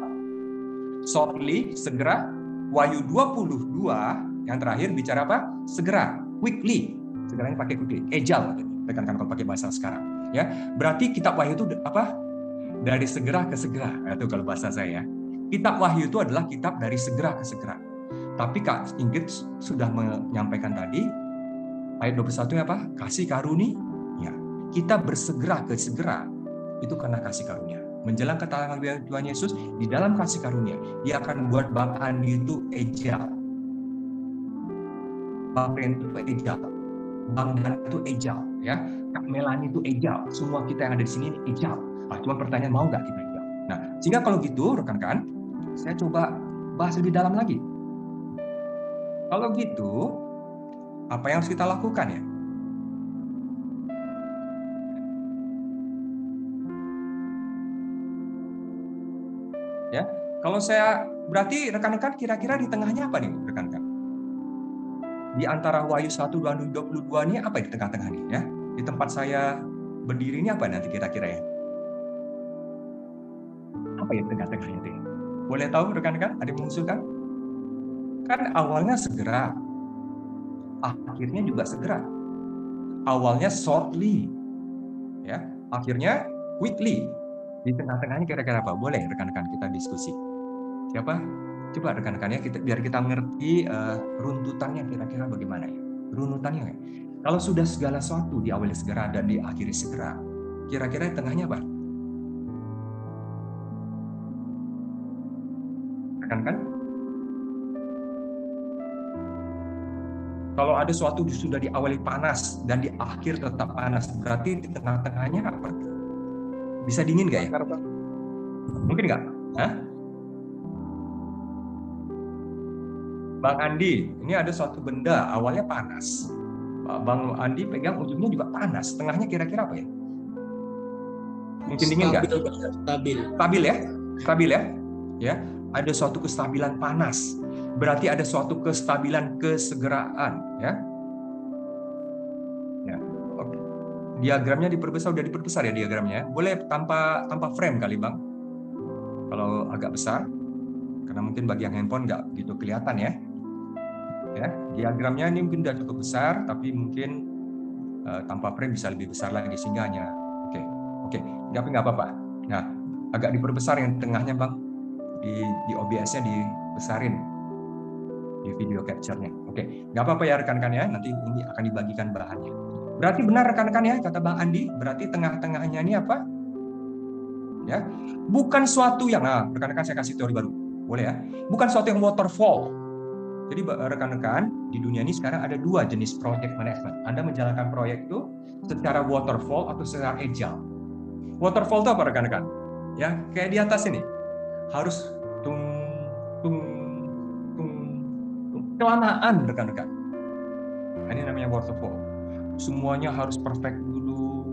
shortly, segera. Wahyu 22 yang terakhir bicara apa? Segera, quickly. Segaranya pakai quickly, ejal. Rekan-rekan kalau pakai bahasa sekarang. Ya, berarti kitab Wahyu itu apa? Dari segera ke segera. Itu kalau bahasa saya. Kitab Wahyu itu adalah kitab dari segera ke segera. Tapi Kak Ingrid sudah menyampaikan tadi ayat 21 apa? Kasih karunia. Kita bersegera ke segera itu karena kasih karunia. Menjelang kedatangan Tuhan Yesus di dalam kasih karunia, dia akan membuat Bang Andi itu ejal. Bang Ren itu ejal. Bang Dan itu ejal, ya. Kak Melani itu ejal. Semua kita yang ada di sini ejal. Nah, cuma pertanyaan mau nggak kita ejal? Nah, sehingga kalau gitu rekan-rekan, saya coba bahas lebih dalam lagi. Kalau gitu, apa yang harus kita lakukan ya? Ya, kalau saya berarti rekan-rekan kira-kira di tengahnya apa nih rekan-rekan? Di antara Wahyu 1 dan 22 ini apa di tengah-tengah nih ya? Di tempat saya berdiri ini apa nanti kira-kira ya? Apa ya tengah-tengah itu? Boleh tahu rekan-rekan? Ada yang mengusulkan? Kan awalnya segera, akhirnya juga segera. Awalnya shortly, ya, akhirnya quickly. Di tengah-tengahnya kira-kira apa? Boleh rekan-rekan kita diskusi. Siapa? Coba rekan-rekannya kita biar kita mengerti uh, runtutannya kira-kira bagaimana ya. Runutannya ya. Kalau sudah segala sesuatu di awalnya segera dan di akhirnya segera, kira-kira tengahnya apa? Rekan-rekan? Kalau ada sesuatu sudah diawali panas dan di akhir tetap panas, berarti di tengah-tengahnya apa? Bisa dingin nggak ya? Mungkin nggak? Hah? Bang Andi, ini ada suatu benda awalnya panas. Bang Andi pegang ujungnya juga panas. Tengahnya kira-kira apa ya? Mungkin dingin nggak? Stabil. Stabil ya? Stabil ya? Ya, ada suatu kestabilan panas. Berarti ada suatu kestabilan kesegeraan, ya. Ya. Diagramnya diperbesar, udah diperbesar ya diagramnya. Boleh tanpa tanpa frame kali, Bang. Kalau agak besar. Karena mungkin bagi yang handphone nggak gitu kelihatan ya. Ya, diagramnya ini mungkin udah cukup besar, tapi mungkin uh, tanpa frame bisa lebih besar lagi sehingga hanya oke, oke, tapi nggak apa-apa. Nah, agak diperbesar yang tengahnya bang, di di OBS-nya dibesarin di video capture-nya. Oke, nggak apa-apa ya rekan-rekan ya, nanti ini akan dibagikan bahannya. Berarti benar rekan-rekan ya, kata Bang Andi, berarti tengah-tengahnya ini apa? Ya, bukan suatu yang, nah rekan-rekan saya kasih teori baru, boleh ya? Bukan suatu yang waterfall, jadi rekan-rekan di dunia ini sekarang ada dua jenis project management. Anda menjalankan proyek itu secara waterfall atau secara agile. Waterfall itu apa rekan-rekan? Ya, kayak di atas ini. Harus tung tung tung, tung. kelamaan rekan-rekan. Nah, ini namanya waterfall. Semuanya harus perfect dulu.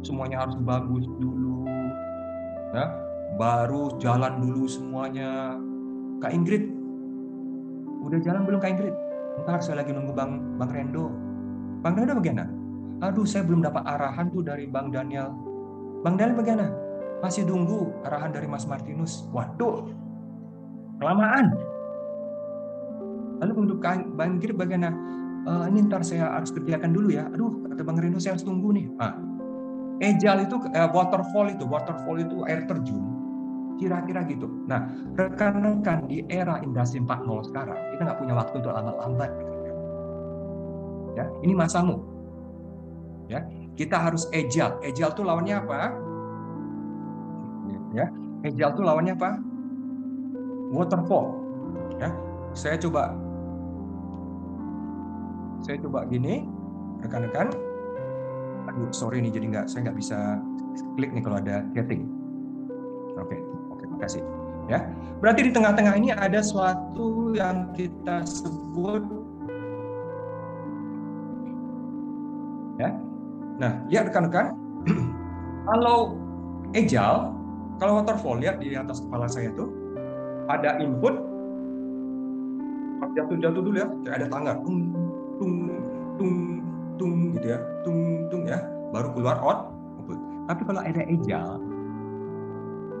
Semuanya harus bagus dulu. Ya, baru jalan dulu semuanya. Kak Ingrid, udah jalan belum Kak Ingrid? Ntar saya lagi nunggu Bang Bang Rendo. Bang Rendo bagaimana? Aduh, saya belum dapat arahan tuh dari Bang Daniel. Bang Daniel bagaimana? Masih tunggu arahan dari Mas Martinus. Waduh, kelamaan. Lalu untuk Bang Ingrid bagaimana? E, ini ntar saya harus kerjakan dulu ya. Aduh, kata Bang Rendo saya harus tunggu nih. Ah, Ejal itu eh, waterfall itu, waterfall itu air terjun kira-kira gitu. Nah, rekan-rekan di era industri 4.0 sekarang, kita nggak punya waktu untuk lambat-lambat. Ya, ini masamu. Ya, kita harus agile. Agile itu lawannya apa? Ya, agile itu lawannya apa? Waterfall. Ya, saya coba saya coba gini, rekan-rekan. Aduh, sorry nih, jadi nggak saya nggak bisa klik nih kalau ada chatting. Oke. Okay kasih. Ya, berarti di tengah-tengah ini ada suatu yang kita sebut ya. Nah, lihat rekan-rekan, kalau agile, kalau waterfall lihat di atas kepala saya itu ada input jatuh-jatuh dulu ya, ada tangga, tung tung tung gitu ya, tung tung ya, baru keluar out. Tapi kalau ada agile,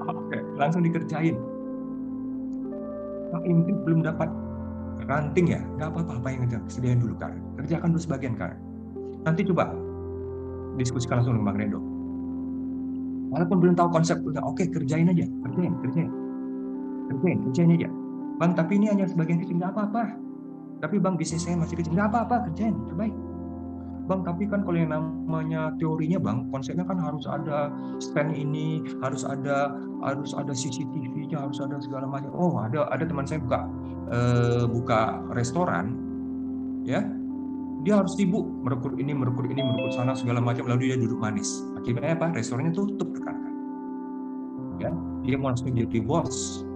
oke, langsung dikerjain. Kak Ingrid belum dapat ranting ya, nggak apa-apa apa yang ngejar, sediain dulu kak. Kerjakan dulu sebagian kak. Nanti coba diskusikan langsung dengan Bang Rendo. Walaupun belum tahu konsep, oke kerjain aja, kerjain, kerjain, kerjain, kerjain aja. Bang, tapi ini hanya sebagian kecil, nggak apa-apa. Tapi bang bisnis saya masih kecil, nggak apa-apa, kerjain, terbaik. Bang, tapi kan kalau yang namanya teorinya bang, konsepnya kan harus ada stand ini, harus ada harus ada CCTV-nya, harus ada segala macam. Oh, ada ada teman saya buka eh, buka restoran, ya, dia harus sibuk merekrut ini, merekrut ini, merekrut sana segala macam, lalu dia duduk manis. Akibatnya apa? Restorannya tutup rekan Ya, dia mau langsung jadi bos,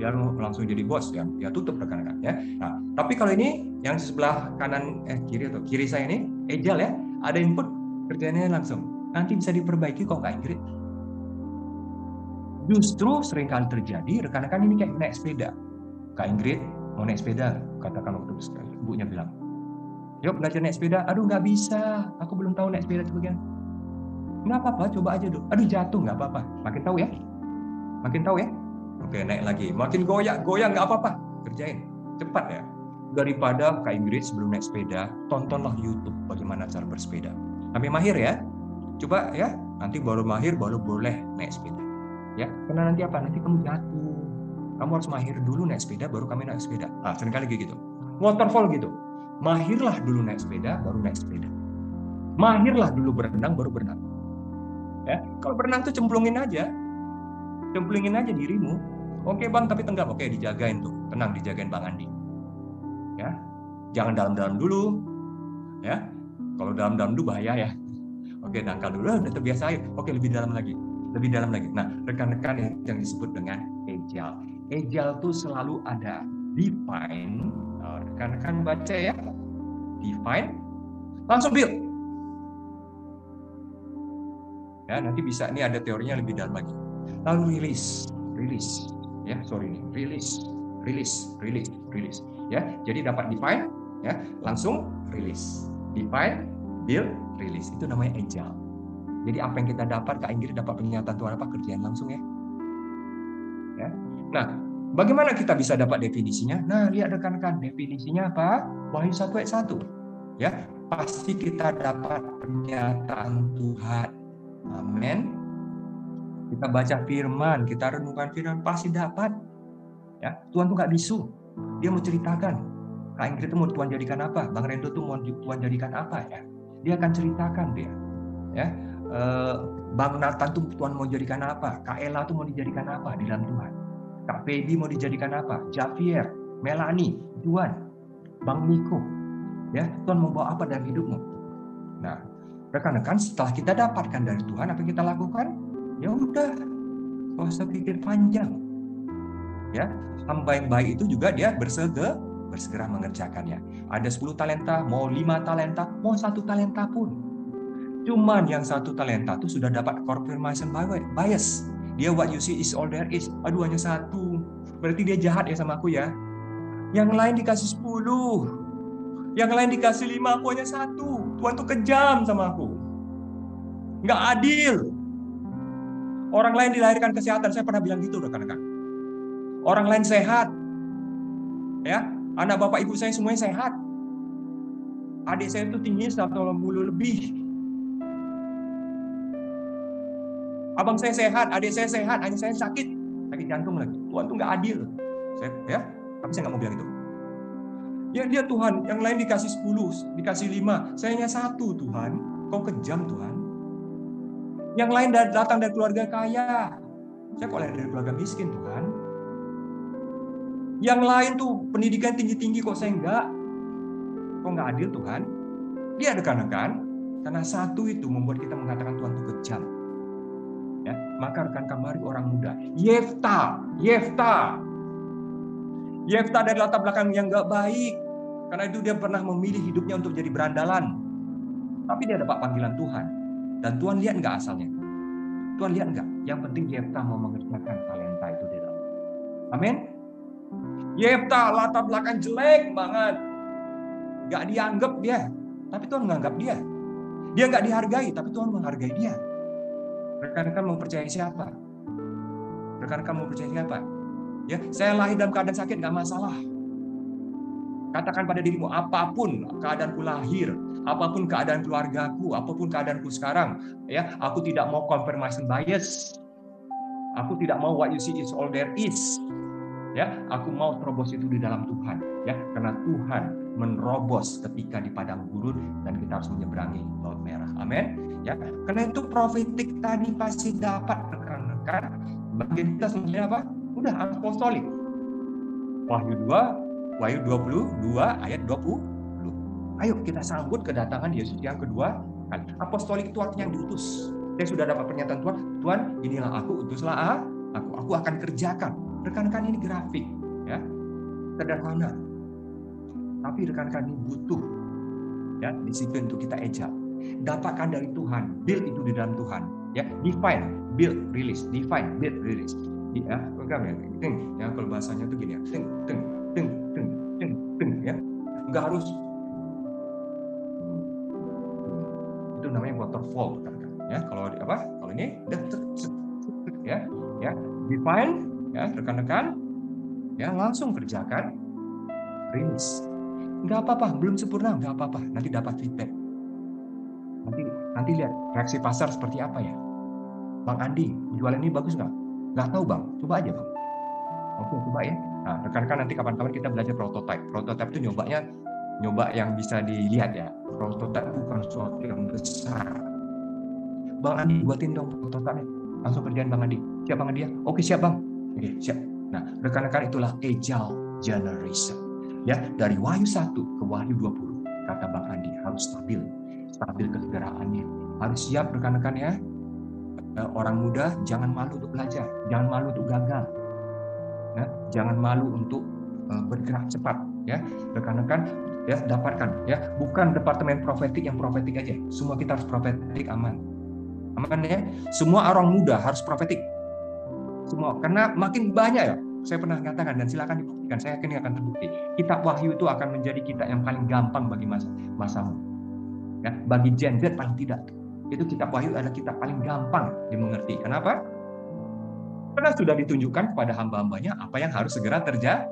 dia langsung jadi bos ya, ya tutup rekan-rekan ya. Nah, tapi kalau ini yang sebelah kanan eh kiri atau kiri saya ini agile ya, ada input kerjanya langsung. Nanti bisa diperbaiki kok Kak Ingrid. Justru sering kali terjadi rekan-rekan ini kayak naik sepeda. Kak Ingrid mau naik sepeda, katakan waktu itu ibunya bilang, yuk belajar naik sepeda. Aduh nggak bisa, aku belum tahu naik sepeda sebagian. Nggak apa-apa, coba aja dulu. Aduh jatuh nggak apa-apa. Makin tahu ya, makin tahu ya. Oke naik lagi, makin goyak, goyang nggak apa-apa. Kerjain, cepat ya. Daripada Kak Ingrid sebelum naik sepeda, tontonlah YouTube bagaimana cara bersepeda. Sampai mahir ya. Coba ya, nanti baru mahir baru boleh naik sepeda. Ya, karena nanti apa? Nanti kamu jatuh. Kamu harus mahir dulu naik sepeda, baru kami naik sepeda. Nah, sering kali kayak gitu. Waterfall gitu. Mahirlah dulu naik sepeda, baru naik sepeda. Mahirlah dulu berenang, baru berenang. Ya, kalau berenang tuh cemplungin aja, cemplungin aja dirimu. Oke bang, tapi tenggelam. Oke, dijagain tuh, tenang dijagain bang Andi. Ya, jangan dalam-dalam dulu. Ya, kalau dalam-dalam dulu bahaya ya. Oke, dangkal dulu, udah terbiasa air. Oke, lebih dalam lagi, lebih dalam lagi. Nah, rekan-rekan yang, disebut dengan agile. Agile tuh selalu ada define. Nah, rekan-rekan baca ya, define, langsung build. Ya, nanti bisa ini ada teorinya lebih dalam lagi. Lalu release, release, ya sorry nih, release, release, release, release. Ya, jadi dapat define, ya langsung release, define, build, release. Itu namanya agile. Jadi apa yang kita dapat, Kak Ingrid dapat pernyataan Tuhan apa kerjaan langsung ya. Ya. Nah, bagaimana kita bisa dapat definisinya? Nah, lihat rekan-rekan, definisinya apa? Wahyu 1 ayat 1. Ya, pasti kita dapat pernyataan Tuhan. Amin. Kita baca firman, kita renungkan firman, pasti dapat. Ya, Tuhan tuh nggak bisu. Dia mau ceritakan. Kak Ingrid itu mau Tuhan jadikan apa? Bang Rendo tuh mau Tuhan jadikan apa ya? Dia akan ceritakan dia. Ya, Bang Nathan tuh Tuhan mau jadikan apa? Kak Ella tuh mau dijadikan apa di dalam Tuhan? Kak Feby mau dijadikan apa? Javier, Melani, Juan, Bang Miko. Ya, Tuhan mau bawa apa dalam hidupmu? Nah, rekan-rekan setelah kita dapatkan dari Tuhan apa yang kita lakukan? Ya udah, gak usah pikir panjang. Ya, hamba yang baik itu juga dia bersegera bersegera mengerjakannya. Ada 10 talenta, mau 5 talenta, mau satu talenta pun. Cuman yang satu talenta itu sudah dapat confirmation bias. Dia what you see is all there is. Aduh hanya satu. Berarti dia jahat ya sama aku ya. Yang lain dikasih 10. Yang lain dikasih 5, aku hanya satu. Tuhan tuh kejam sama aku. Nggak adil. Orang lain dilahirkan kesehatan. Saya pernah bilang gitu rekan-rekan. Orang lain sehat. Ya, anak bapak ibu saya semuanya sehat. Adik saya itu tingginya 180 lebih. Abang saya sehat, adik saya sehat, hanya saya sakit, sakit jantung lagi. Tuhan tuh nggak adil. Saya, ya, tapi saya nggak mau bilang itu. Ya dia Tuhan, yang lain dikasih 10, dikasih 5, saya hanya satu Tuhan. Kau kejam Tuhan. Yang lain datang dari keluarga kaya. Saya kok dari keluarga miskin Tuhan. Yang lain tuh pendidikan tinggi-tinggi kok saya enggak. Kok nggak adil Tuhan? Dia rekan-rekan, karena satu itu membuat kita mengatakan Tuhan itu kejam. Ya, maka rekan mari orang muda. Yefta, Yefta. Yefta dari latar belakang yang nggak baik. Karena itu dia pernah memilih hidupnya untuk jadi berandalan. Tapi dia dapat panggilan Tuhan. Dan Tuhan lihat nggak asalnya? Tuhan lihat nggak? Yang penting Yefta mau mengerjakan talenta itu di dalam. Amin. Yefta latar belakang jelek banget. Gak dianggap dia. Tapi Tuhan menganggap dia. Dia nggak dihargai, tapi Tuhan menghargai dia. Rekan-rekan mau percaya siapa? Rekan-rekan mau percaya siapa? Ya, saya lahir dalam keadaan sakit nggak masalah. Katakan pada dirimu, apa pun keadaanku lahir, apa pun keadaan keluargaku, apa pun keadaanku sekarang, ya, aku tidak mau confirmation bias. Aku tidak mau what you see is all there is. Ya, aku mau terobos itu di dalam Tuhan, ya, karena Tuhan menerobos ketika di padang gurun dan kita harus menyeberangi laut merah. Amin. Ya, karena itu profetik tadi pasti dapat rekan-rekan. Bagian kita sebenarnya apa? Udah apostolik. Wahyu 2, Wahyu 22 ayat 20. Ayo kita sambut kedatangan Yesus yang kedua. Kan, apostolik itu artinya yang diutus. Saya sudah dapat pernyataan Tuhan, Tuhan inilah aku, utuslah aku, aku akan kerjakan. Rekan-rekan ini grafik, ya sederhana. Tapi rekan-rekan ini butuh ya disiplin untuk kita ejak. Dapatkan dari Tuhan, build itu di dalam Tuhan. Ya, define, build, release, define, build, release. Ya, program ya, ting, ya kalau bahasanya itu gini ya, ting, ting, ting, ting, ting, ya. Enggak harus itu namanya waterfall rekan-rekan. Ya, kalau apa? Kalau ini udah ya, ya, define, ya rekan-rekan, ya langsung kerjakan, release. Nggak apa-apa, belum sempurna, nggak apa-apa. Nanti dapat feedback. Nanti nanti lihat reaksi pasar seperti apa ya. Bang Andi, jualan ini bagus nggak? Nggak tahu bang, coba aja bang. Oke, coba ya. Nah, rekan-rekan nanti kapan-kapan kita belajar prototype. Prototype itu nyobanya nyoba yang bisa dilihat ya. Prototype bukan sesuatu yang besar. Bang Andi, buatin dong prototype Langsung kerjaan Bang Andi. Siap Bang Andi ya? Oke, siap Bang. Oke, siap. Nah, rekan-rekan itulah agile generation. Ya, dari Wahyu 1 ke Wahyu 20, kata Bang Andi harus stabil. Stabil kesegeraannya. Harus siap rekan-rekan ya. Eh, Orang muda jangan malu untuk belajar, jangan malu untuk gagal. Ya, jangan malu untuk eh, bergerak cepat ya. Rekan-rekan ya dapatkan ya, bukan departemen profetik yang profetik aja. Semua kita harus profetik aman. Aman ya. Semua orang muda harus profetik. Semua karena makin banyak ya. Saya pernah katakan dan silakan dibuktikan. Saya yakin akan terbukti. Kitab Wahyu itu akan menjadi kitab yang paling gampang bagi masa masamu. Ya, bagi Gen Z paling tidak. Itu kitab Wahyu adalah kitab paling gampang dimengerti. Kenapa? Karena sudah ditunjukkan kepada hamba-hambanya apa yang harus segera terja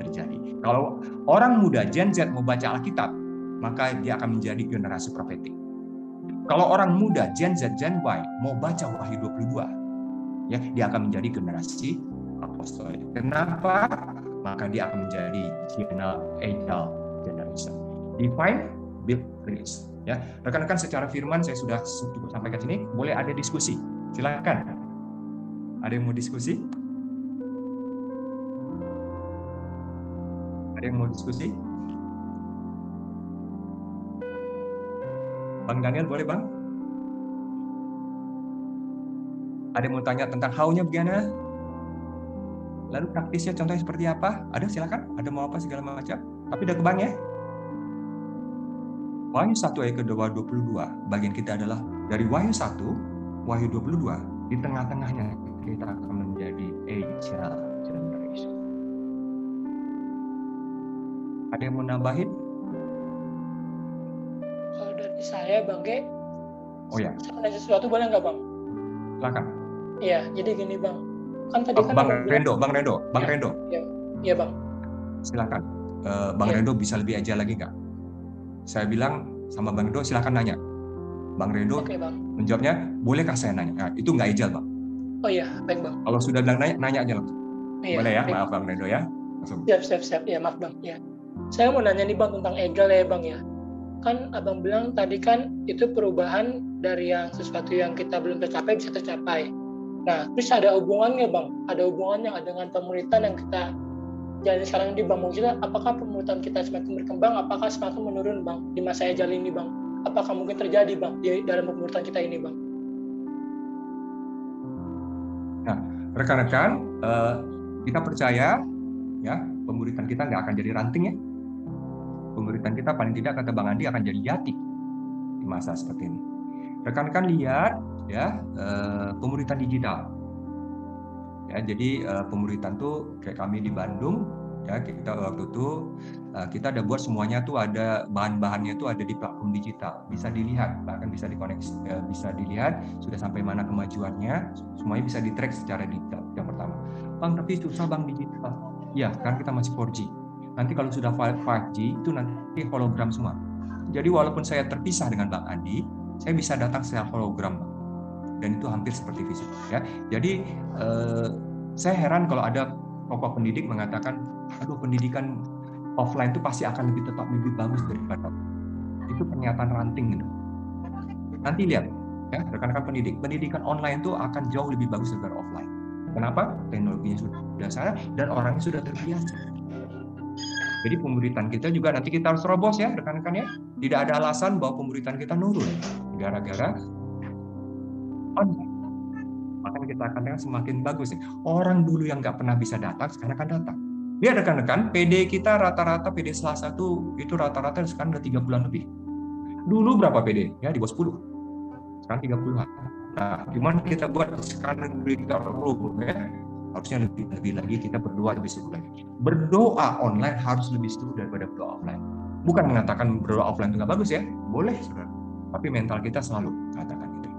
terjadi. Kalau orang muda Gen Z baca Alkitab, maka dia akan menjadi generasi profetik. Kalau orang muda Gen Z, Gen Y mau baca Wahyu 22, ya dia akan menjadi generasi apostolik. Kenapa? Maka dia akan menjadi general agile generation. Define, build, release. Ya, rekan-rekan secara firman saya sudah cukup sampai ke sini. Boleh ada diskusi? Silakan. Ada yang mau diskusi? Ada yang mau diskusi? Bang Daniel boleh bang? Ada yang mau tanya tentang how-nya bagaimana? Lalu praktisnya contohnya seperti apa? Ada silakan. Ada mau apa segala macam. Tapi udah ke bang ya. Wahyu 1 ayat kedua 22 bagian kita adalah dari Wahyu 1 Wahyu 22 di tengah-tengahnya kita akan menjadi agile generation. Ada yang mau nambahin? Kalau dari saya, Bang Ge, Oh ya, saya nanya sesuatu boleh nggak, Bang? silakan. Iya, jadi gini, Bang. Kan tadi Oh, kan bang Rendo, Bang Rendo, Bang Ya. Rendo, Iya, Bang. silakan. Eh, bang Ya. Rendo bisa lebih aja lagi nggak? Saya bilang sama Bang Rendo silakan nanya. Bang Rendo Oke, Bang. menjawabnya, bolehkah saya nanya? Nah, itu nggak ejal, Bang. Oh iya, baik, Bang. Kalau sudah bilang nanya, nanya aja langsung. Iya, Boleh ya, baik. maaf Bang Rendo ya. Langsung. Siap, siap, siap. Ya, maaf, Bang. Ya. Saya mau nanya nih, Bang, tentang egal ya, Bang, ya. Kan Abang bilang tadi kan itu perubahan dari yang sesuatu yang kita belum tercapai bisa tercapai. Nah, terus ada hubungannya, Bang. Ada hubungannya dengan pemuritan yang kita jalani sekarang ini, Bang. Mungkin apakah pemuritan kita semakin berkembang, apakah semakin menurun, Bang, di masa ejal ini, Bang? Apakah mungkin terjadi, Bang, di dalam pemuritan kita ini, Bang? Rekan-rekan, eh, kita percaya ya pemuritan kita nggak akan jadi ranting ya. Pemuritan kita paling tidak kata Bang Andi akan jadi jati di masa seperti ini. Rekan-rekan lihat ya eh, pemuritan digital. Ya, jadi eh, pemuritan tuh kayak kami di Bandung Ya, kita waktu itu uh, kita ada buat semuanya tuh ada bahan-bahannya tuh ada di platform digital, bisa dilihat, bahkan bisa dikoneksi, uh, bisa dilihat sudah sampai mana kemajuannya, semuanya bisa di track secara digital. Yang pertama, bang tapi susah bang digital. Ya, sekarang kita masih 4G. Nanti kalau sudah 5G itu nanti hologram semua. Jadi walaupun saya terpisah dengan Bang Andi, saya bisa datang secara hologram, dan itu hampir seperti fisik. Ya, jadi eh, saya heran kalau ada tokoh pendidik mengatakan, aduh pendidikan offline itu pasti akan lebih tetap lebih bagus daripada itu pernyataan ranting gitu. Nanti lihat ya rekan-rekan pendidik, pendidikan online itu akan jauh lebih bagus daripada offline. Kenapa? Teknologinya sudah sana dan orangnya sudah terbiasa. Jadi pemuritan kita juga nanti kita harus robos ya rekan-rekan ya. Tidak ada alasan bahwa pemuritan kita nurun gara-gara online. Makanya kita akan lihat semakin bagus. Orang dulu yang nggak pernah bisa datang sekarang akan datang. Lihat rekan-rekan, PD kita rata-rata PD Selasa tuh itu rata-rata sekarang udah tiga bulan lebih. Dulu berapa PD? Ya di bawah 10. Sekarang 30-an. Nah, gimana kita buat sekarang di room ya? Harusnya lebih lebih lagi kita berdoa lebih seru lagi. Berdoa online harus lebih seru daripada berdoa offline. Bukan mengatakan berdoa offline itu nggak bagus ya, boleh. Tapi mental kita selalu katakan itu.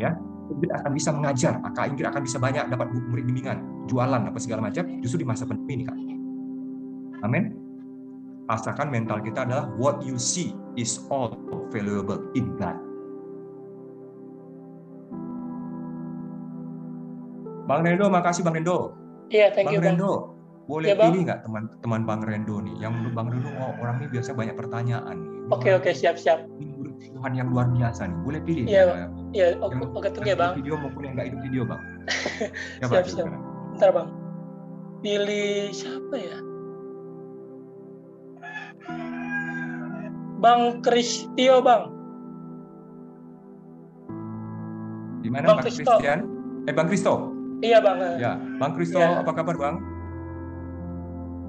Ya, Ingrid akan bisa mengajar, Kak Ingrid akan bisa banyak dapat murid bimbingan, jualan apa segala macam justru di masa pandemi ini Kak. Amin. Pastikan mental kita adalah what you see is all valuable in God. Bang Rendo, makasih Bang Rendo. Iya, thank Bang you, Bang. Rendo, boleh Iya, Bang. pilih nggak teman-teman Bang Rendo nih? Yang menurut Bang Rendo, oh, orang ini biasa banyak pertanyaan. Ini Oke, orang oke, siap-siap. Ini Tuhan yang luar biasa nih. Boleh pilih. Iya. Iya, oke, oke, ya, Bang. video maupun yang nggak hidup video, Bang. Ya, Siap, Bang, siap. silakan. Bentar, Bang. Pilih siapa ya? Bang Kristio, Bang. Di mana Bang. Christian? Eh, Bang Kristo. Iya, Bang. Ya, Bang Kristo, Ya. apa kabar, Bang?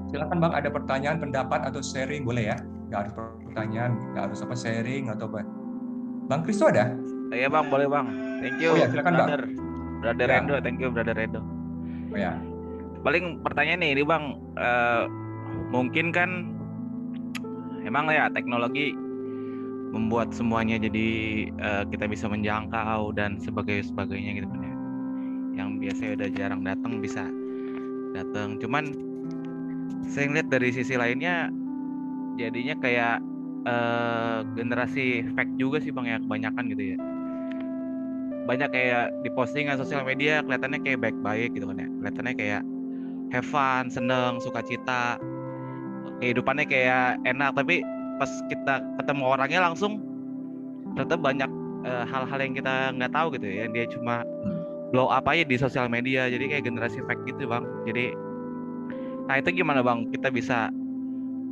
Silakan Bang, ada pertanyaan, pendapat atau sharing boleh ya? Nggak harus pertanyaan, nggak harus apa sharing atau apa. Bang Kristo ada? Iya bang, boleh bang. Thank you. Oh ya, silakan, Bang. brother. Brother Ya. Thank you brother Rendo. Oh ya. Paling pertanyaan nih, ini bang, eh, mungkin kan emang ya teknologi membuat semuanya jadi eh, kita bisa menjangkau dan sebagai sebagainya gitu kan ya. Yang biasanya udah jarang datang bisa datang. Cuman saya ngeliat dari sisi lainnya jadinya kayak eh, generasi fake juga sih bang ya kebanyakan gitu ya. Banyak kayak di postingan sosial media kelihatannya kayak baik-baik gitu kan ya. Kelihatannya kayak have fun seneng sukacita kehidupannya kayak enak tapi pas kita ketemu orangnya langsung ternyata banyak eh, hal-hal yang kita nggak tahu gitu ya. Dia cuma blow up aja di sosial media jadi kayak generasi fake gitu bang. Jadi nah itu gimana bang? Kita bisa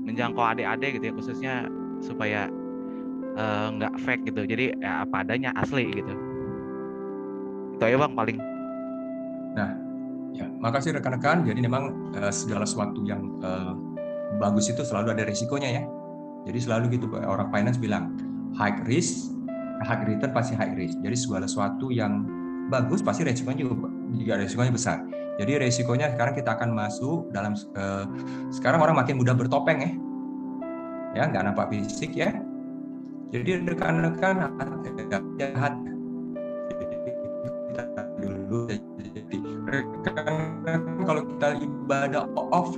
menjangkau adik-adik gitu ya khususnya supaya eh, nggak fake gitu jadi ya apa adanya asli gitu itu aja bang paling Ya, makasih rekan-rekan. Jadi memang eh, segala sesuatu yang eh, bagus itu selalu ada resikonya ya. Jadi selalu gitu orang finance bilang high risk, high return pasti high risk. Jadi segala sesuatu yang bagus pasti resikonya juga juga resikonya besar. Jadi resikonya sekarang kita akan masuk dalam eh, sekarang orang makin mudah bertopeng ya. Ya, nggak nampak fisik ya. Jadi rekan-rekan jahat kita dulu jadi rekan kalau kita ibadah off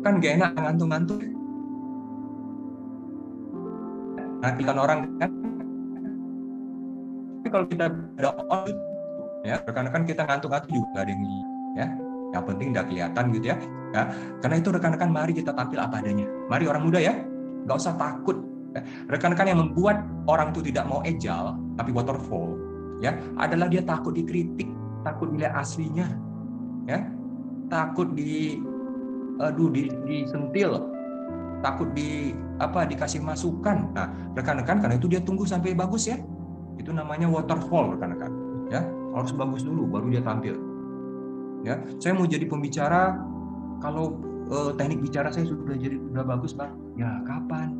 kan gak enak ngantuk-ngantuk Nantikan orang kan tapi kalau kita ada on ya rekan-rekan kita ngantuk-ngantuk juga ada yang ya yang penting udah kelihatan gitu ya. Ya karena itu rekan-rekan mari kita tampil apa adanya. Mari orang muda ya nggak usah takut. Ya. rekan-rekan yang membuat orang itu tidak mau ejal tapi waterfall ya adalah dia takut dikritik takut dilihat aslinya ya. Takut di aduh di disentil takut di apa dikasih masukan. Nah rekan-rekan karena itu dia tunggu sampai bagus ya. Itu namanya waterfall rekan-rekan ya. Harus bagus dulu baru dia tampil ya saya mau jadi pembicara. Kalau eh, teknik bicara saya sudah jadi sudah bagus bang. Ya kapan?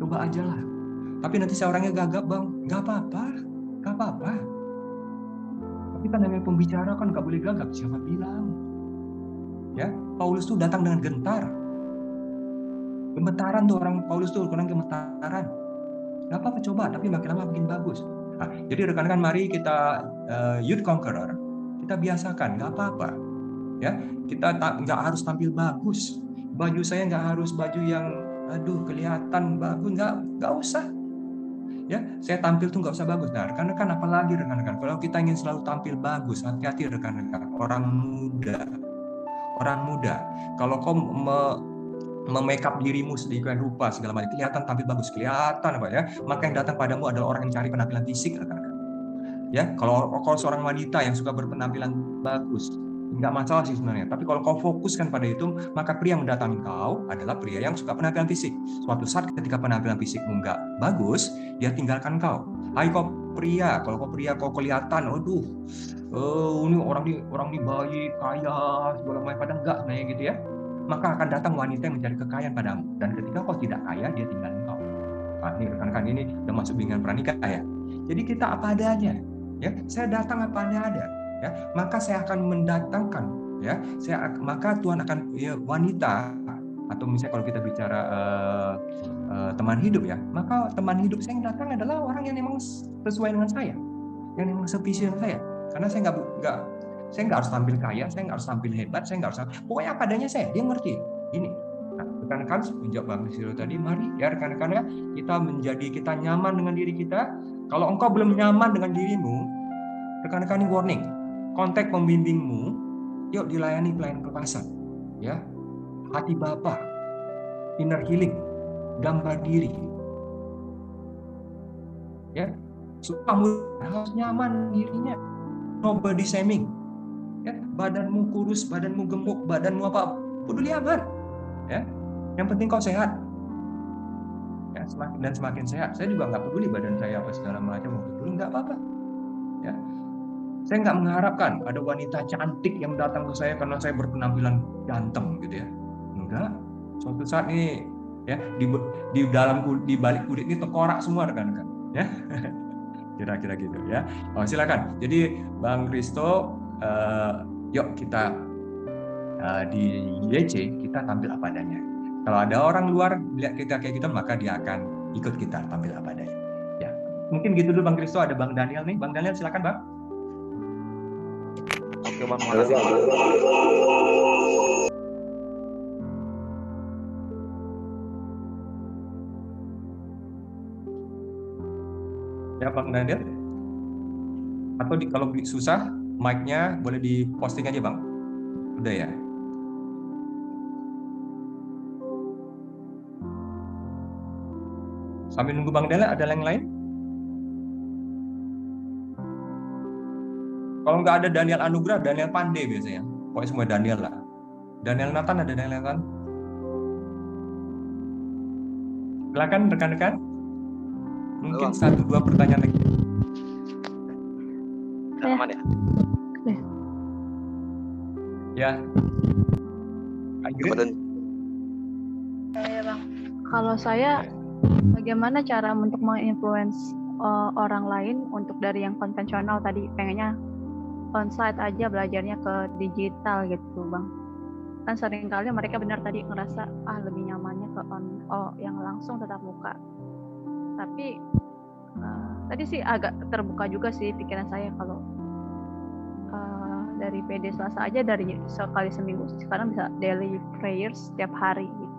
Coba aja lah. Tapi nanti saya orangnya gagap bang. Nggak apa-apa. Nggak apa-apa. Tapi kan namanya pembicara kan nggak boleh gagap. Siapa bilang? Ya Paulus tuh datang dengan gentar. Gemetaran tuh orang Paulus tuh orang gemetaran. Gak apa-apa coba, tapi makin lama makin bagus. Nah, jadi rekan-rekan mari kita uh, youth conqueror, kita biasakan, nggak apa-apa. Ya, kita tak nggak harus tampil bagus. Baju saya nggak harus baju yang aduh kelihatan bagus, nggak nggak usah. Ya, saya tampil tuh nggak usah bagus. Nah, rekan-rekan apalagi rekan-rekan, kalau kita ingin selalu tampil bagus, hati-hati rekan-rekan. Orang muda, orang muda, kalau kau me, memekap dirimu sedemikian rupa segala macam kelihatan tampil bagus kelihatan apa ya maka yang datang padamu adalah orang yang cari penampilan fisik rekan-rekan ya kalau kalau seorang wanita yang suka berpenampilan bagus nggak masalah sih sebenarnya tapi kalau kau fokuskan pada itu maka pria yang mendatangi kau adalah pria yang suka penampilan fisik suatu saat ketika penampilan fisikmu nggak bagus dia tinggalkan kau Hai kau pria kalau kau pria kau kelihatan aduh oh ini orang di orang di baik kaya segala macam padahal enggak sebenarnya gitu ya maka akan datang wanita yang mencari kekayaan padamu. Dan ketika kau tidak kaya, dia tinggal engkau. Nah, ini rekan-rekan ini udah masuk bimbingan pranikah ya. Jadi kita apa adanya, ya. Saya datang apa ada, ya. Maka saya akan mendatangkan, ya. Saya maka Tuhan akan ya, wanita atau misalnya kalau kita bicara uh, uh, teman hidup ya, maka teman hidup saya yang datang adalah orang yang memang sesuai dengan saya, yang memang sevisi dengan saya. Karena saya nggak nggak saya nggak harus tampil kaya, saya nggak harus tampil hebat, saya nggak harus pokoknya apa adanya saya. Dia ngerti. Ini. Nah, rekan-rekan menjawab Bang Siro tadi, mari ya rekan-rekan ya kita menjadi kita nyaman dengan diri kita. Kalau engkau belum nyaman dengan dirimu, rekan-rekan ini warning. Kontak pembimbingmu, yuk dilayani pelayanan kelepasan. Ya, hati Bapa, inner healing, gambar diri. Ya, kamu harus nyaman dirinya. Nobody shaming ya badanmu kurus badanmu gemuk badanmu apa peduli amat ya yang penting kau sehat ya semakin dan semakin sehat. Saya juga nggak peduli badan saya apa segala macam mau dulu nggak apa-apa. Ya. Saya nggak mengharapkan ada wanita cantik yang datang ke saya karena saya berpenampilan ganteng gitu ya. Enggak. Suatu saat ini ya di di dalam di balik kulit ini tengkorak semua rekan-rekan ya. Kira-kira gitu ya. Oh silakan. Jadi bang Kristo uh, yuk kita uh, di YC kita tampil apa adanya. Kalau ada orang luar lihat kita kayak gitu maka dia akan ikut kita tampil apa adanya. Ya, mungkin gitu dulu Bang Kristo ada Bang Daniel nih. Bang Daniel silakan Bang. Oke Bang, makasih. Ya Bang Daniel. Atau di, kalau susah mic-nya boleh di posting aja bang udah ya sambil nunggu bang Dela ada yang lain? Kalau nggak ada Daniel Anugrah Daniel Pandey biasanya. Pokoknya semua Daniel lah. Daniel Nathan ada Daniel Nathan? Silakan rekan-rekan. Mungkin Halo. satu dua pertanyaan lagi. Aman ya? Ya. Ingrid? Ya, bang. Kalau saya, bagaimana cara untuk menginfluence uh, orang lain untuk dari yang konvensional tadi pengennya onsite aja belajarnya ke digital gitu bang. Kan sering kali mereka benar tadi ngerasa ah lebih nyamannya ke on oh yang langsung tetap muka. Tapi uh, tadi sih agak terbuka juga sih pikiran saya kalau dari PD Selasa aja dari sekali seminggu sekarang bisa daily prayers setiap hari gitu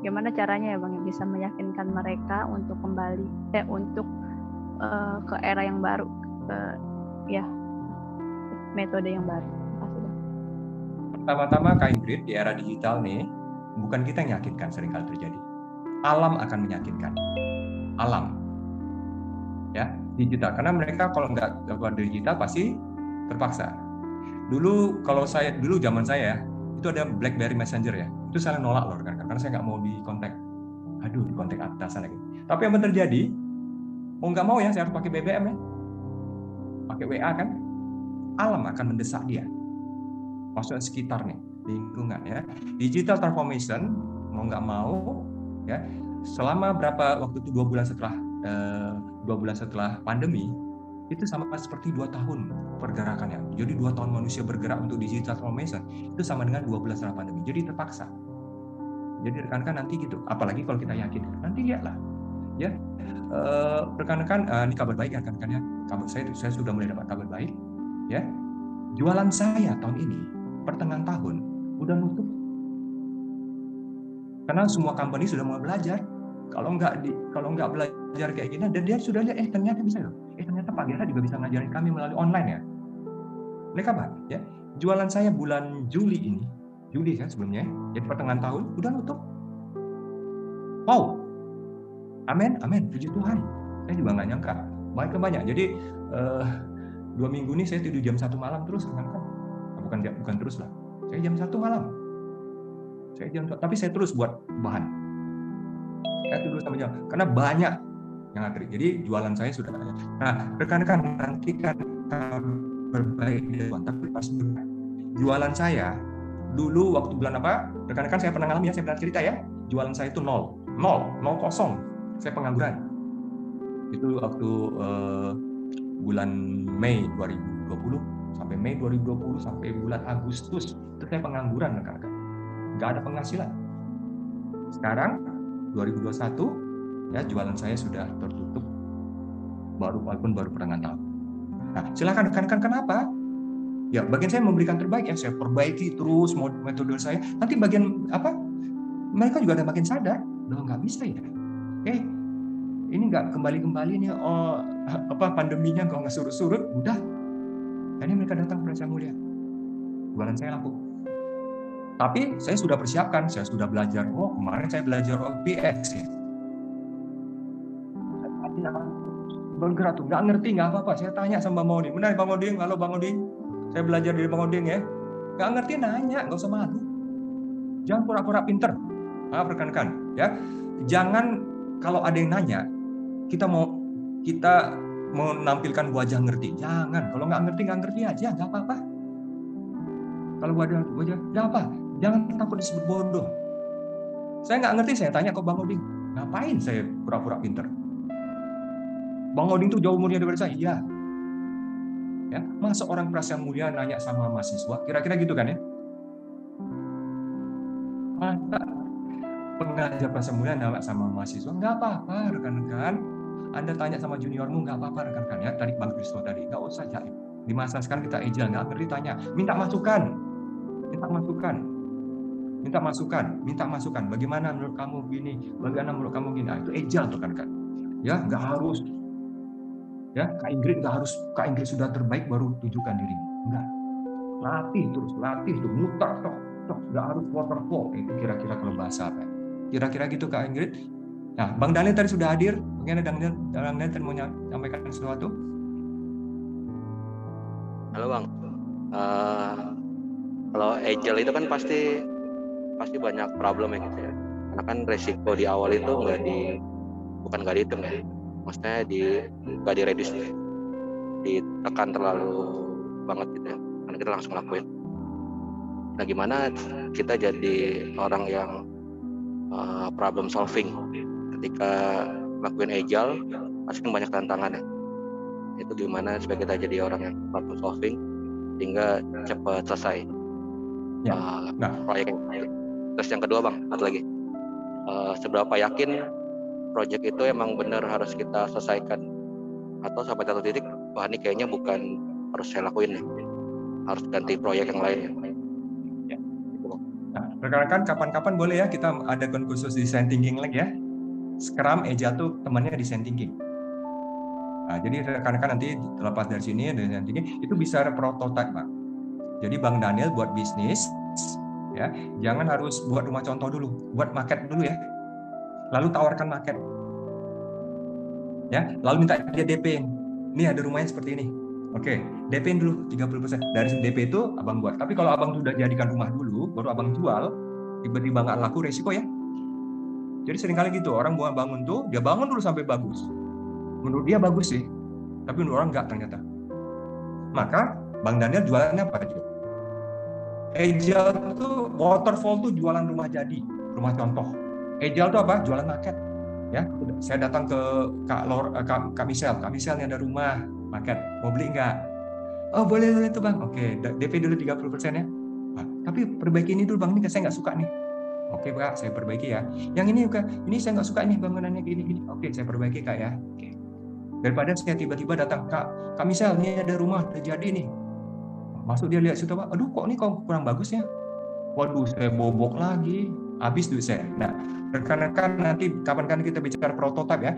gimana caranya ya bang bisa meyakinkan mereka untuk kembali eh untuk uh, ke era yang baru ke ya metode yang baru. Pertama-tama Kak Ingrid di era digital nih bukan kita yang meyakinkan sering kali terjadi. Alam akan meyakinkan. Alam. Ya digital. Karena mereka kalau nggak keluar digital pasti terpaksa. Dulu kalau saya dulu zaman saya ya itu ada BlackBerry Messenger ya itu saya nolak loh kan karena saya nggak mau di kontak aduh di kontak atasan lagi. Tapi yang terjadi mau nggak mau ya saya harus pakai BBM ya. Pakai WA kan. Alam akan mendesak dia. Maksudnya sekitar nih lingkungan ya. Digital transformation mau nggak mau ya. Selama berapa waktu itu dua bulan setelah eh, dua bulan setelah pandemi itu sama seperti dua tahun pergerakannya. Jadi dua tahun manusia bergerak untuk digital transformation itu sama dengan dua belas setelah pandemi. Jadi terpaksa. Jadi rekan-rekan nanti gitu. Apalagi kalau kita yakin, nanti lihatlah. Ya, Eh, rekan-rekan, eh, ini kabar baik ya rekan-rekan ya. Kabar saya, saya sudah mulai dapat kabar baik. Ya, jualan saya tahun ini pertengahan tahun udah nutup. Karena semua company sudah mulai belajar. Kalau nggak di, kalau nggak belajar kayak gini, dan dia sudah lihat, eh ternyata bisa loh. Eh ternyata Pak Gera juga bisa ngajarin kami melalui online ya. Ini kabar ya. Jualan saya bulan Juli ini, Juli kan sebelumnya, jadi pertengahan tahun udah nutup. Wow, amin, amin, puji Tuhan. Saya juga nggak nyangka, banyak banyak. Jadi eh, dua minggu ini saya tidur jam satu malam terus kan? Bukan bukan terus lah. Saya jam satu malam. Saya jam tapi saya terus buat bahan. Saya terus sama jam karena banyak yang ngantri. Jadi jualan saya sudah banyak. Nah, rekan-rekan nanti kan berbaik di depan, tapi pas jualan saya dulu waktu bulan apa? Rekan-rekan saya pernah ngalamin ya, saya pernah cerita ya. Jualan saya itu nol, nol, nol kosong. Saya pengangguran. Itu waktu uh, bulan Mei 2020 sampai Mei 2020 sampai bulan Agustus itu saya pengangguran rekan-rekan. Nggak ada penghasilan. Sekarang 2021 ya jualan saya sudah tertutup baru walaupun baru pertengahan tahun. Nah, silakan rekan-rekan kenapa? Ya, bagian saya memberikan terbaik ya, saya perbaiki terus metode saya. Nanti bagian apa? Mereka juga ada makin sadar, loh nggak bisa ya. Eh, ini nggak kembali-kembali nih, oh apa pandeminya kalau nggak surut-surut, udah. Ini mereka datang kepada saya mulia. Jualan saya laku. Tapi saya sudah persiapkan, saya sudah belajar. Oh, kemarin saya belajar OPX ya. Bergerak tuh, nggak ngerti, nggak apa-apa. Saya tanya sama Bang Oding. Benar Bang Oding? Halo Bang Oding. Saya belajar dari Bang Oding ya. Nggak ngerti, nanya. Nggak usah malu. Jangan pura-pura pinter. Maaf rekan-rekan. Ya. Jangan kalau ada yang nanya, kita mau kita menampilkan wajah ngerti. Jangan. Kalau nggak ngerti, nggak ngerti aja. Nggak apa-apa. Kalau wajah, wajah, nggak apa. Jangan takut disebut bodoh. Saya nggak ngerti, saya tanya ke Bang Oding. Ngapain saya pura-pura pinter? Bang Oding tuh jauh umurnya daripada saya. Iya. Ya, masa orang perasa mulia nanya sama mahasiswa? Kira-kira gitu kan ya? Masa pengajar perasa mulia nanya sama mahasiswa? Nggak apa-apa, rekan-rekan. Anda tanya sama juniormu, nggak apa-apa, rekan-rekan ya. Tadi Bang Kristo tadi, nggak usah jahit. Di masa sekarang kita agile, nggak ngerti tanya. Minta masukan. Minta masukan. Minta masukan, minta masukan. Bagaimana menurut kamu gini? Bagaimana menurut kamu gini? Nah, itu agile, rekan-rekan. Ya, nggak harus ya Kak Ingrid nggak harus Kak Ingrid sudah terbaik baru tunjukkan diri. Enggak. Latih terus latih tuh muter toh toh nggak harus waterfall. Itu kira-kira kalau bahasa apa? Kira-kira gitu Kak Ingrid. Nah Bang Daniel tadi sudah hadir. Mungkin Bang Daniel Daniel mau menyampaikan sesuatu? Halo Bang. Uh, kalau agile itu kan pasti pasti banyak problem ya gitu ya. Karena kan resiko di awal itu nggak di bukan nggak dihitung ya maksudnya di nggak di reduce ditekan terlalu banget gitu ya. Karena kita langsung lakuin. Nah gimana kita jadi orang yang uh, problem solving ketika lakuin agile? Pasti kan banyak tantangan ya. Itu gimana supaya kita jadi orang yang problem solving sehingga cepat selesai? Ya. uh, nah. proyek. Terus yang kedua bang satu lagi. Uh, seberapa yakin project itu emang benar harus kita selesaikan. Atau sampai satu titik wah ini kayaknya bukan harus saya lakuin nih harus ganti proyek yang lain. Ya. nah, rekan-rekan kapan-kapan boleh ya kita ada khusus design thinking lagi ya. Scrum Agile tuh temannya design thinking. Nah, jadi rekan-rekan nanti terlepas dari sini design thinking itu bisa prototype pak. Jadi Bang Daniel buat bisnis ya jangan harus buat rumah contoh dulu buat market dulu ya lalu tawarkan market. Ya, lalu minta dia DP. Ini ada rumahnya seperti ini. Oke, DP dulu 30%. Dari DP itu abang buat. Tapi kalau abang sudah jadikan rumah dulu, baru abang jual, tiba-tiba nggak laku resiko ya. Jadi sering kali gitu, orang buat bangun tuh, dia bangun dulu sampai bagus. Menurut dia bagus sih, tapi menurut orang nggak ternyata. Maka Bang Daniel jualannya apa aja? Agile tuh waterfall tuh jualan rumah jadi, rumah contoh Agile itu apa? Jualan market. Ya, saya datang ke Kak Lor, Kak, Kak Michelle. Kak Michelle nih ada rumah market. Mau beli nggak? Oh boleh boleh tuh bang. Oke, DP dulu 30% ya. Nah, tapi perbaiki ini dulu bang, ini saya nggak suka nih. Oke kak, saya perbaiki ya. Yang ini kak, ini saya nggak suka ini bangunannya gini gini. Oke, saya perbaiki kak ya. Oke. Daripada saya tiba-tiba datang kak, kak Misal, ini ada rumah udah jadi nih. Masuk dia lihat situ pak, aduh kok ini kok kurang bagus ya. Waduh, saya bobok lagi. Habis duit saya. Nah, rekan-rekan nanti kapan-kapan kita bicara prototipe ya.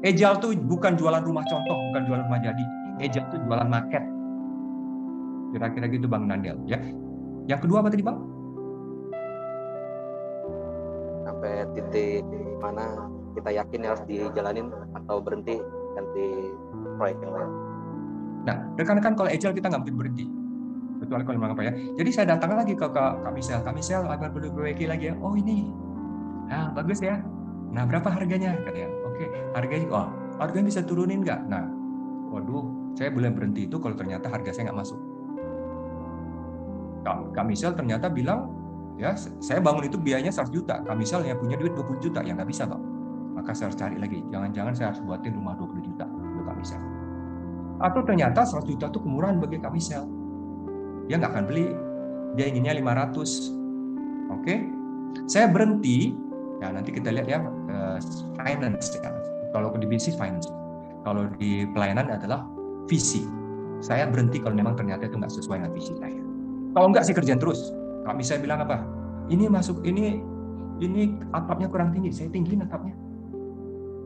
Ejal tuh bukan jualan rumah contoh, bukan jualan rumah jadi. Ejal tuh jualan market. Kira-kira gitu Bang Nandel ya. Yang kedua apa tadi Bang? sampai titik mana kita yakin harus dijalanin atau berhenti ganti proyek yang lain. Nah, rekan-rekan kalau agile kita nggak mungkin berhenti. Kecuali kalau memang apa ya. Jadi saya datang lagi ke Kak, Kak Misel. Kak Misel, apa perlu perbaiki lagi ya? Oh ini. Nah, bagus ya. Nah, berapa harganya? Katanya. Oke, harganya, oh, harganya bisa turunin nggak? Nah, waduh, saya boleh berhenti itu kalau ternyata harga saya nggak masuk. Kak, Kak Misel ternyata bilang, ya saya bangun itu biayanya 100 juta. Kak Misel yang punya duit 20 juta, ya nggak bisa Pak. Maka saya harus cari lagi. Jangan-jangan saya harus buatin rumah 20 juta untuk Kak Misel. Atau ternyata 100 juta itu kemurahan bagi Kak Misel. Dia nggak akan beli. Dia inginnya 500. Oke? Saya berhenti. Ya nanti kita lihat ya eh, finance. Ya. Kalau di bisnis finance. Kalau di pelayanan adalah visi. Saya berhenti kalau memang ternyata itu nggak sesuai dengan visi saya. Kalau nggak saya kerjaan terus. Kak Misel bilang apa? Ini masuk ini ini atapnya kurang tinggi. Saya tinggiin atapnya.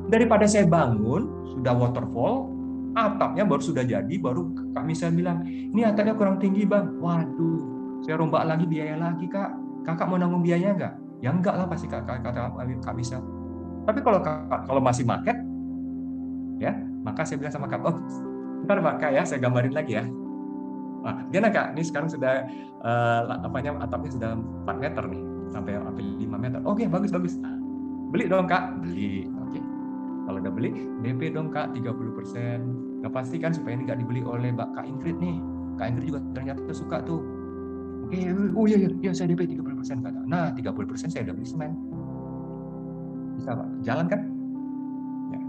Daripada saya bangun sudah waterfall, atapnya baru sudah jadi, baru kami saya bilang, ini atapnya kurang tinggi bang. Waduh, saya rombak lagi biaya lagi kak. Kakak mau nanggung biayanya nggak? Ya enggak lah pasti kak, kata kak bisa. Tapi kalau kakak, kalau masih market, ya maka saya bilang sama kak, oh ntar kak ya, saya gambarin lagi ya. Nah, gimana kak? Ini sekarang sudah uh, apanya atapnya sudah 4 meter nih, sampai sampai 5 meter. Oke, bagus bagus. Beli dong kak, beli. Oke. Kalau udah beli, DP dong kak 30%. Nah pasti kan supaya ini nggak dibeli oleh Mbak Kak Ingrid nih. Kak Ingrid juga ternyata suka tuh. Oke, oh iya, iya, iya saya DP 30% kata. Nah 30% saya udah beli semen. Bisa Pak, jalan kan? Ya.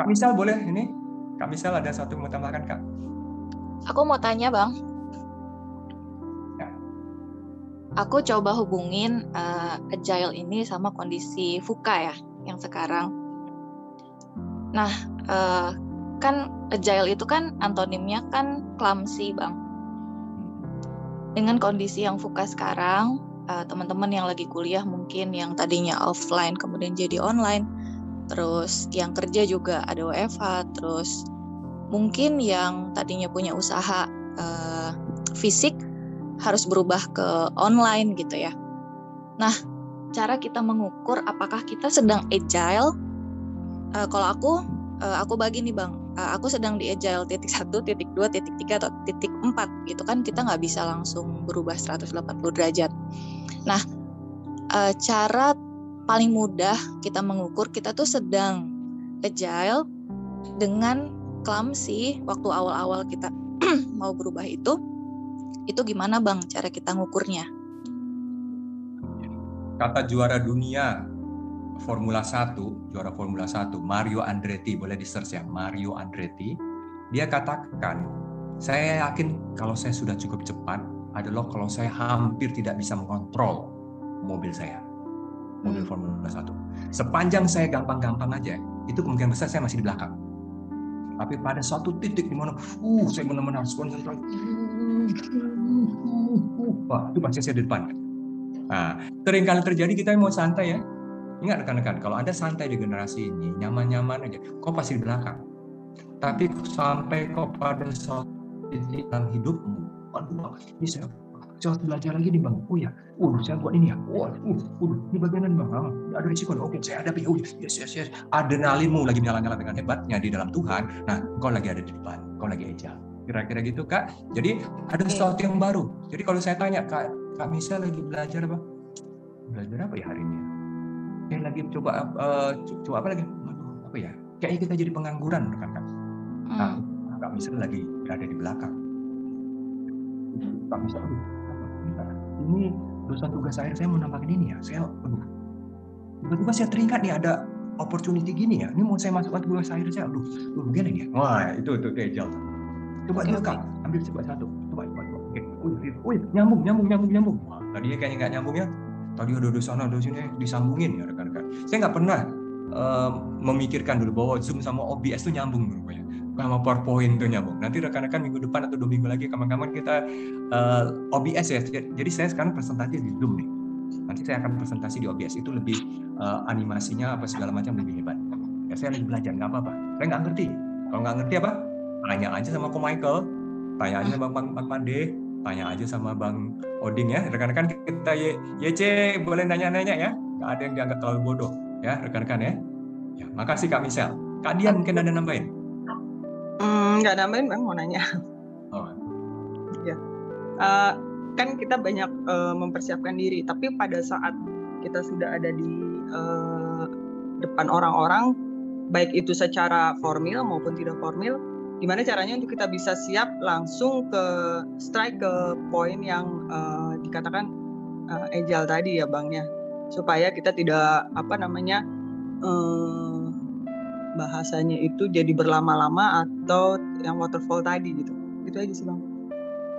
Kak Misal boleh ini? Kak Misal ada satu mau tambahkan Kak? Aku mau tanya Bang. Ya. Aku coba hubungin uh, agile ini sama kondisi FUKA ya, yang sekarang Nah, uh, kan agile itu kan antonimnya kan clumsy, Bang. Dengan kondisi yang fuka sekarang, uh, teman-teman yang lagi kuliah mungkin yang tadinya offline kemudian jadi online, terus yang kerja juga ada WFH, terus mungkin yang tadinya punya usaha uh, fisik harus berubah ke online gitu ya. Nah, cara kita mengukur apakah kita sedang agile uh, kalau aku uh, aku bagi nih bang uh, aku sedang di agile titik satu titik dua titik tiga atau titik empat gitu kan kita nggak bisa langsung berubah 180 derajat. Nah uh, cara paling mudah kita mengukur kita tuh sedang agile dengan clumsy waktu awal-awal kita mau berubah itu itu gimana bang cara kita ngukurnya? Kata juara dunia Formula 1, juara Formula 1, Mario Andretti, boleh di search ya, Mario Andretti. Dia katakan, saya yakin kalau saya sudah cukup cepat adalah kalau saya hampir tidak bisa mengontrol mobil saya. Mobil hmm. Formula 1. Sepanjang saya gampang-gampang aja, itu kemungkinan besar saya masih di belakang. Tapi pada suatu titik di mana, uh, saya benar-benar harus konsentrasi. Wah, itu pasti saya di depan. Nah, sering kali terjadi kita mau santai ya, Ingat rekan-rekan, kalau Anda santai di generasi ini, nyaman-nyaman aja, kok pasti di belakang. Tapi sampai kok pada suatu titik dalam hidupmu, aduh, ini saya saya harus belajar lagi nih bang. Oh ya, uh, saya buat ini ya. Wah, uh, uh, ini bagian bang. Ada risiko. Oke, saya hadapi. Oh, yes, yes, yes. Adrenalinmu lagi nyala-nyala dengan hebatnya di dalam Tuhan. Nah, kau lagi ada di depan. Kau lagi aja. Kira-kira gitu kak. Jadi ada sesuatu yang baru. Jadi kalau saya tanya kak, kak Misa lagi belajar apa? Belajar apa ya hari ini? Saya lagi coba uh, coba apa lagi? Aduh, apa ya? Kayaknya kita jadi pengangguran kan kan nah nggak bisa lagi berada di belakang. Nggak bisa ini dosa tugas akhir saya mau nambahkan ini ya. Saya aduh. Tiba-tiba saya teringat nih ada opportunity gini ya. Ini mau saya masukkan tugas akhir saya. Aduh begini nih ya. Wah itu itu kejel coba okay, okay. ambil coba satu. Coba coba coba. Oke okay. Uy, nyambung nyambung nyambung nyambung. Wah, tadinya kayaknya nggak nyambung ya tadi ada di sana ada sini disambungin ya rekan-rekan. Saya nggak pernah eh, memikirkan dulu bahwa Zoom sama OBS itu nyambung rupanya sama PowerPoint itu nyambung. Nanti rekan-rekan minggu depan atau dua minggu lagi kawan-kawan kita eh, OBS ya. Jadi saya sekarang presentasi di Zoom nih. Nanti saya akan presentasi di OBS itu lebih eh, animasinya apa segala macam lebih hebat. Ya saya lagi belajar. Nggak apa-apa. Saya nggak ngerti. Kalau nggak ngerti apa? Tanya aja sama Ko Michael. Tanya aja sama Bang, Bang tanya aja sama Bang Odin ya rekan-rekan kita Y- YC boleh nanya-nanya ya nggak ada yang dianggap terlalu bodoh ya rekan-rekan ya ya makasih Kak Michelle Kak Dian mungkin ada nambahin Hmm, nggak nambahin bang mau nanya. oh. Ya. Eh, kan kita banyak eh, mempersiapkan diri, tapi pada saat kita sudah ada di eh, depan orang-orang, baik itu secara formil maupun tidak formil, gimana caranya untuk kita bisa siap langsung ke strike ke poin yang eh, dikatakan eh, agile tadi ya bang ya, supaya kita tidak apa namanya eh, bahasanya itu jadi berlama-lama atau yang waterfall tadi gitu. Itu aja sih bang.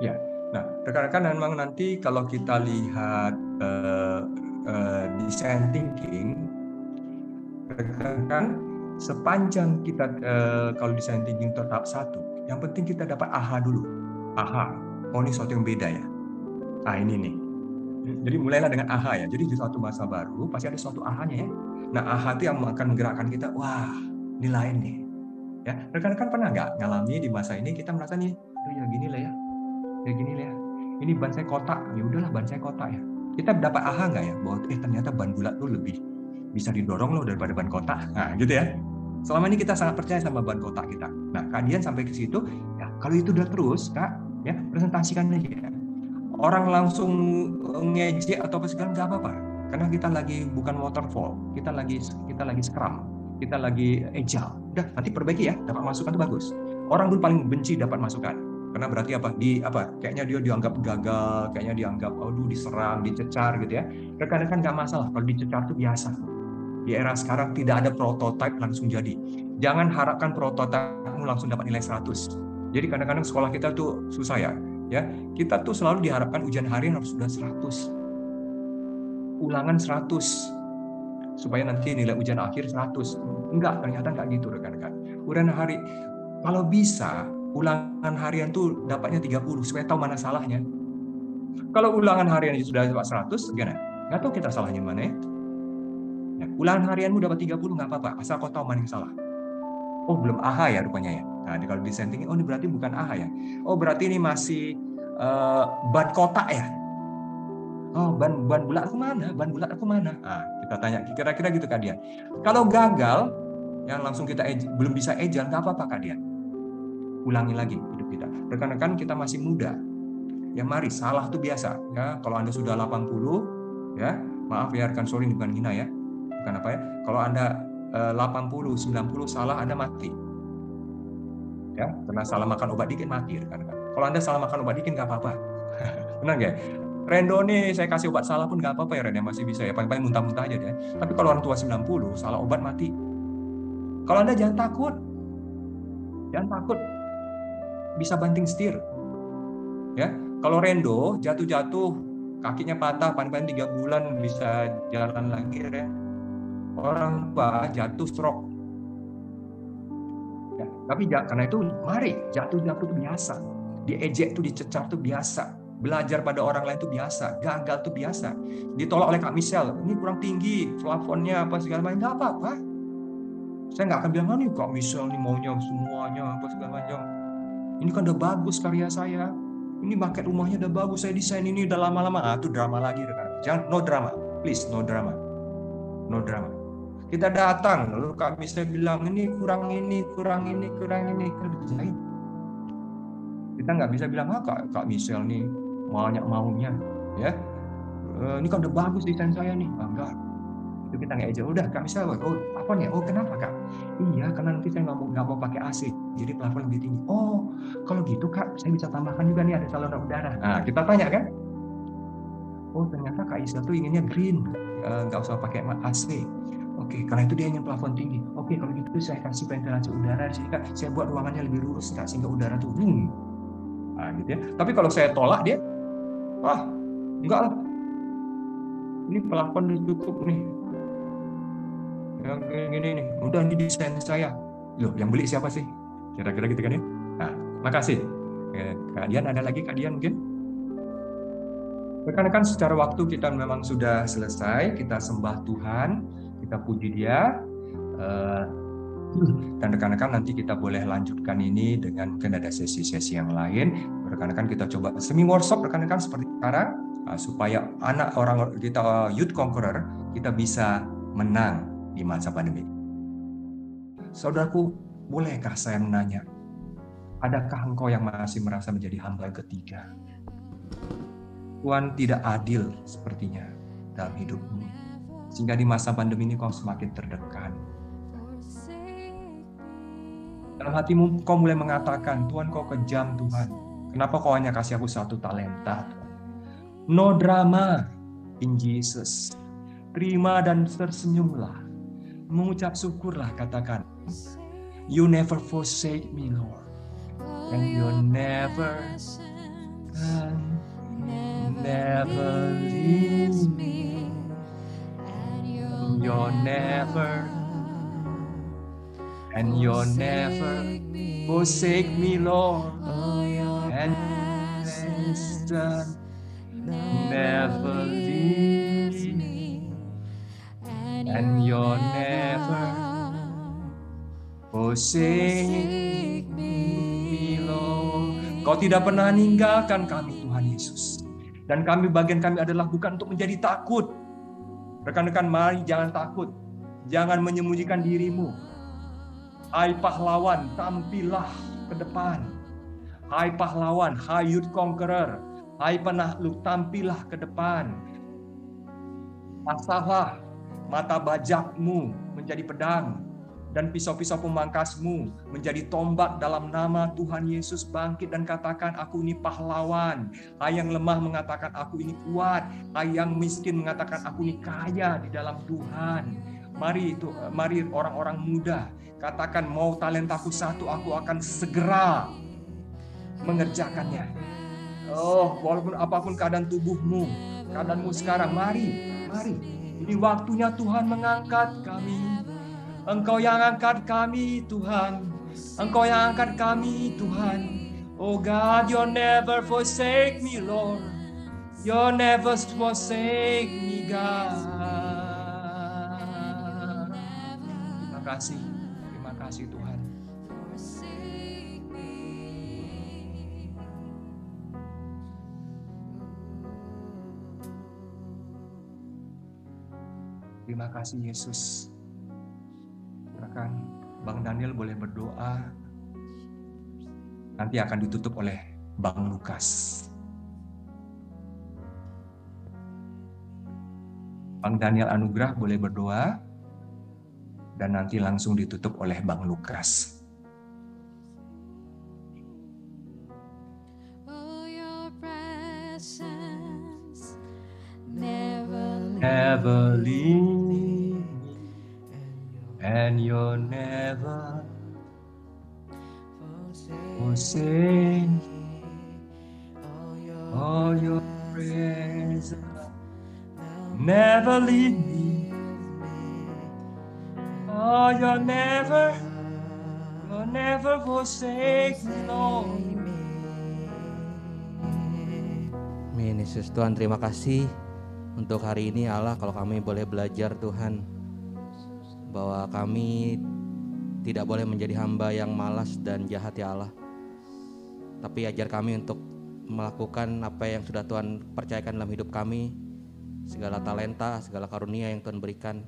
Ya, nah rekan-rekan memang nanti kalau kita lihat eh, eh, design thinking, rekan-rekan sepanjang kita eh, kalau design thinking tetap satu, yang penting kita dapat aha dulu. Aha, oh ini sesuatu yang beda ya. Ah ini nih. Jadi mulailah dengan aha ya. Jadi di suatu masa baru pasti ada suatu ahanya ya. Nah aha itu yang akan menggerakkan kita. Wah, ini lain nih. Ya, rekan-rekan pernah nggak ngalami di masa ini kita merasa nih, oh ya gini lah ya, ya gini lah ya. Ini ban saya kotak, ya udahlah ban saya kotak ya. Kita dapat aha nggak ya bahwa eh ternyata ban bulat tuh lebih bisa didorong loh daripada ban kotak. Nah gitu ya. Selama ini kita sangat percaya sama ban kotak kita. Nah kalian sampai ke situ, ya kalau itu udah terus kak, ya presentasikan aja. Orang langsung ngejek atau apa segala nggak apa-apa. Karena kita lagi bukan waterfall, kita lagi kita lagi scrum, kita lagi agile. Udah nanti perbaiki ya, dapat masukan itu bagus. Orang dulu paling benci dapat masukan karena berarti apa di apa kayaknya dia dianggap gagal kayaknya dianggap aduh diserang dicecar gitu ya rekan-rekan nggak masalah kalau dicecar itu biasa di era sekarang tidak ada prototipe langsung jadi. Jangan harapkan prototipe langsung dapat nilai 100 jadi kadang-kadang sekolah kita tuh susah ya ya. Kita tuh selalu diharapkan ujian harian harus sudah 100 ulangan 100 supaya nanti nilai ujian akhir 100 enggak ternyata enggak gitu rekan-rekan. Ujian hari kalau bisa ulangan harian tuh dapatnya 30 supaya tahu mana salahnya. Kalau ulangan harian sudah dapat 100, gimana? Nggak tahu kita salahnya mana ya. Ya ulangan harianmu dapat 30 nggak apa-apa, asal kau tahu mana yang salah. Oh belum aha ya rupanya ya. Nah kalau di setting, oh ini berarti bukan aha ya. Oh berarti ini masih uh, ban kotak ya. Oh ban ban bulat aku mana? Ban bulat aku mana? Nah, kita tanya kira-kira gitu kalian. Kalau gagal, yang langsung kita belum bisa ejan nggak apa-apa kalian ulangi lagi hidup kita. Rekan-rekan kita masih muda. Ya mari, salah itu biasa. Ya, kalau Anda sudah 80, ya, maaf ya rekan sorry bukan hina ya. Bukan apa ya. Kalau Anda eh, 80, 90 salah Anda mati. Ya, karena salah makan obat dikit mati rekan-rekan. Kalau Anda salah makan obat dikit nggak apa-apa. Benar nggak? Rendo nih saya kasih obat salah pun nggak apa-apa ya Rendo masih bisa ya paling-paling muntah-muntah aja deh. Tapi kalau orang tua 90 salah obat mati. Kalau Anda jangan takut. Jangan takut bisa banting setir. Ya, kalau Rendo jatuh-jatuh kakinya patah paling-paling tiga bulan bisa jalan lagi ya. Orang tua jatuh stroke. Ya, tapi karena itu mari jatuh-jatuh itu biasa. Diejek itu dicecar itu biasa. Belajar pada orang lain itu biasa. Gagal itu biasa. Ditolak oleh Kak Michelle. Ini kurang tinggi, plafonnya apa segala macam. Nggak apa-apa. Saya nggak akan bilang, nih Kak Michelle nih maunya semuanya apa segala macam ini kan udah bagus karya saya ini market rumahnya udah bagus saya desain ini udah lama-lama ah itu drama lagi rekan jangan no drama please no drama no drama kita datang lalu kami saya bilang ini kurang ini kurang ini kurang ini kerjain kita nggak bisa bilang ah kak, kak Michelle nih banyak maunya ya ini kan udah bagus desain saya nih ah, enggak itu kita nggak aja udah kak Michelle oh apa nih oh kenapa kak iya karena nanti saya nggak mau nggak mau pakai AC jadi plafon lebih tinggi. Oh, kalau gitu kak, saya bisa tambahkan juga nih ada saluran udara. Nah, kita tanya kan? Oh, ternyata kak Isa tuh inginnya green, nggak usah pakai AC. Oke, karena itu dia ingin plafon tinggi. Oke, kalau gitu saya kasih ventilasi udara di sini kak. Saya buat ruangannya lebih lurus kak, sehingga udara tuh, hmm. Nah, gitu ya. Tapi kalau saya tolak dia, wah, enggak lah. ini udah cukup nih yang gini nih udah ini desain saya loh yang beli siapa sih kira-kira gitu kan ya nah makasih Kak Dian ada lagi Kak Dian mungkin rekan-rekan secara waktu kita memang sudah selesai kita sembah Tuhan kita puji dia Eh, dan rekan-rekan nanti kita boleh lanjutkan ini dengan mungkin ada sesi-sesi yang lain rekan-rekan kita coba semi workshop rekan-rekan seperti sekarang uh, supaya anak orang kita uh, youth conqueror kita bisa menang di masa pandemi. Saudaraku, bolehkah saya menanya, adakah engkau yang masih merasa menjadi hamba yang ketiga? Tuhan tidak adil sepertinya dalam hidupmu. Sehingga di masa pandemi ini kau semakin terdekat. Dalam hatimu kau mulai mengatakan, Tuhan kau kejam Tuhan. Kenapa kau hanya kasih aku satu talenta? No drama in Jesus. Terima dan tersenyumlah. Mengucap syukurlah katakan. You never forsake me Lord. And you never never leave me. You're never and you'll never forsake me, Lord. And constant, never leave me, and you'll never forsake me, Lord. Kau tidak pernah meninggalkan kami, Tuhan Yesus. Dan kami bagian kami adalah bukan untuk menjadi takut. Rekan-rekan, mari jangan takut. Jangan menyembunyikan dirimu. Hai pahlawan, tampillah ke depan. Hai pahlawan, hai youth conqueror. Hai penakluk, tampillah ke depan. Pasahlah mata bajakmu menjadi pedang dan pisau-pisau pemangkasmu menjadi tombak dalam nama Tuhan Yesus bangkit dan katakan aku ini pahlawan. Hai lemah mengatakan aku ini kuat. Hai miskin mengatakan aku ini kaya di dalam Tuhan. Mari itu mari orang-orang muda katakan mau talentaku satu aku akan segera mengerjakannya. Oh, walaupun apa pun keadaan tubuhmu, keadaanmu sekarang, mari, mari. Ini waktunya Tuhan mengangkat kami. Engkau yang angkat kami, Tuhan. Engkau yang angkat kami, Tuhan. Oh God, you never forsake me, Lord. You never forsake me, God. Terima kasih. Terima kasih Tuhan. Terima kasih Yesus. Silakan Bang Daniel boleh berdoa. Nanti akan ditutup oleh Bang Lukas. Bang Daniel Anugrah boleh berdoa dan nanti langsung ditutup oleh Bang Lukas. Never leave and you'll never forsake. All your presence never leave me. Oh, you'll never, you'll never forsake me, Lord. Amin Yesus Tuhan terima kasih untuk hari ini Allah kalau kami boleh belajar Tuhan bahwa kami tidak boleh menjadi hamba yang malas dan jahat ya Allah. Tapi ajar kami untuk melakukan apa yang sudah Tuhan percayakan dalam hidup kami. Segala talenta segala karunia yang Tuhan berikan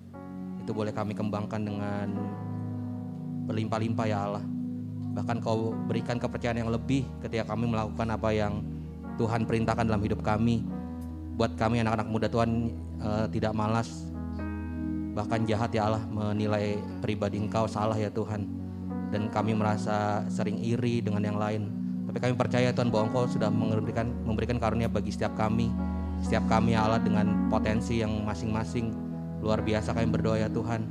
itu boleh kami kembangkan dengan berlimpah-limpah ya Allah. Bahkan kau berikan kepercayaan yang lebih ketika kami melakukan apa yang Tuhan perintahkan dalam hidup kami. Buat kami anak-anak muda Tuhan uh, tidak malas bahkan jahat ya Allah menilai pribadi engkau salah ya Tuhan. Dan kami merasa sering iri dengan yang lain. Tapi kami percaya Tuhan bahwa engkau sudah memberikan memberikan karunia bagi setiap kami. Setiap kami ya Allah dengan potensi yang masing-masing. Luar biasa kami berdoa ya Tuhan.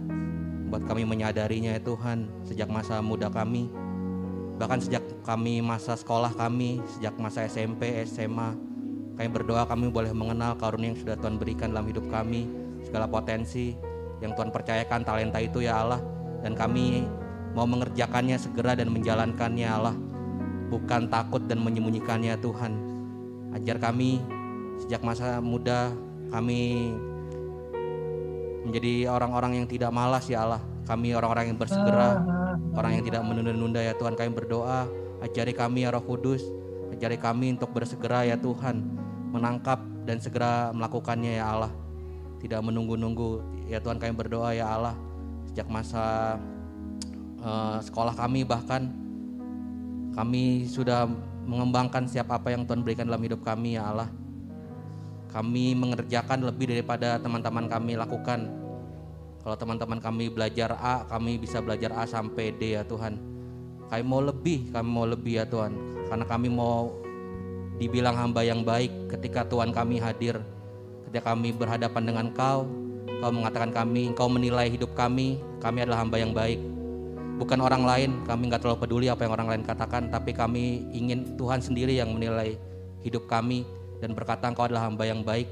Buat kami menyadarinya ya Tuhan sejak masa muda kami. Bahkan sejak kami masa sekolah kami sejak masa SMP SMA Kami berdoa kami boleh mengenal karunia yang sudah Tuhan berikan dalam hidup kami, segala potensi yang Tuhan percayakan talenta itu ya Allah. Dan kami mau mengerjakannya segera dan menjalankannya Allah. Bukan takut dan menyembunyikannya Tuhan. Ajar kami sejak masa muda kami menjadi orang-orang yang tidak malas ya Allah. Kami orang-orang yang bersegera, orang yang tidak menunda-nunda ya Tuhan. Kami berdoa, ajari kami ya Roh Kudus, ajari kami untuk bersegera ya Tuhan, menangkap dan segera melakukannya ya Allah. Tidak menunggu-nunggu ya Tuhan kami berdoa ya Allah sejak masa uh, sekolah kami bahkan kami sudah mengembangkan siapa apa yang Tuhan berikan dalam hidup kami ya Allah. Kami mengerjakan lebih daripada teman-teman kami lakukan. Kalau teman-teman kami belajar A, kami bisa belajar A sampai D ya Tuhan. Kami mau lebih, kami mau lebih ya Tuhan. Karena kami mau dibilang hamba yang baik ketika Tuhan kami hadir. Ketika kami berhadapan dengan Kau, Kau mengatakan kami, Kau menilai hidup kami, kami adalah hamba yang baik. Bukan orang lain, kami nggak terlalu peduli apa yang orang lain katakan, tapi kami ingin Tuhan sendiri yang menilai hidup kami dan berkata Engkau adalah hamba yang baik.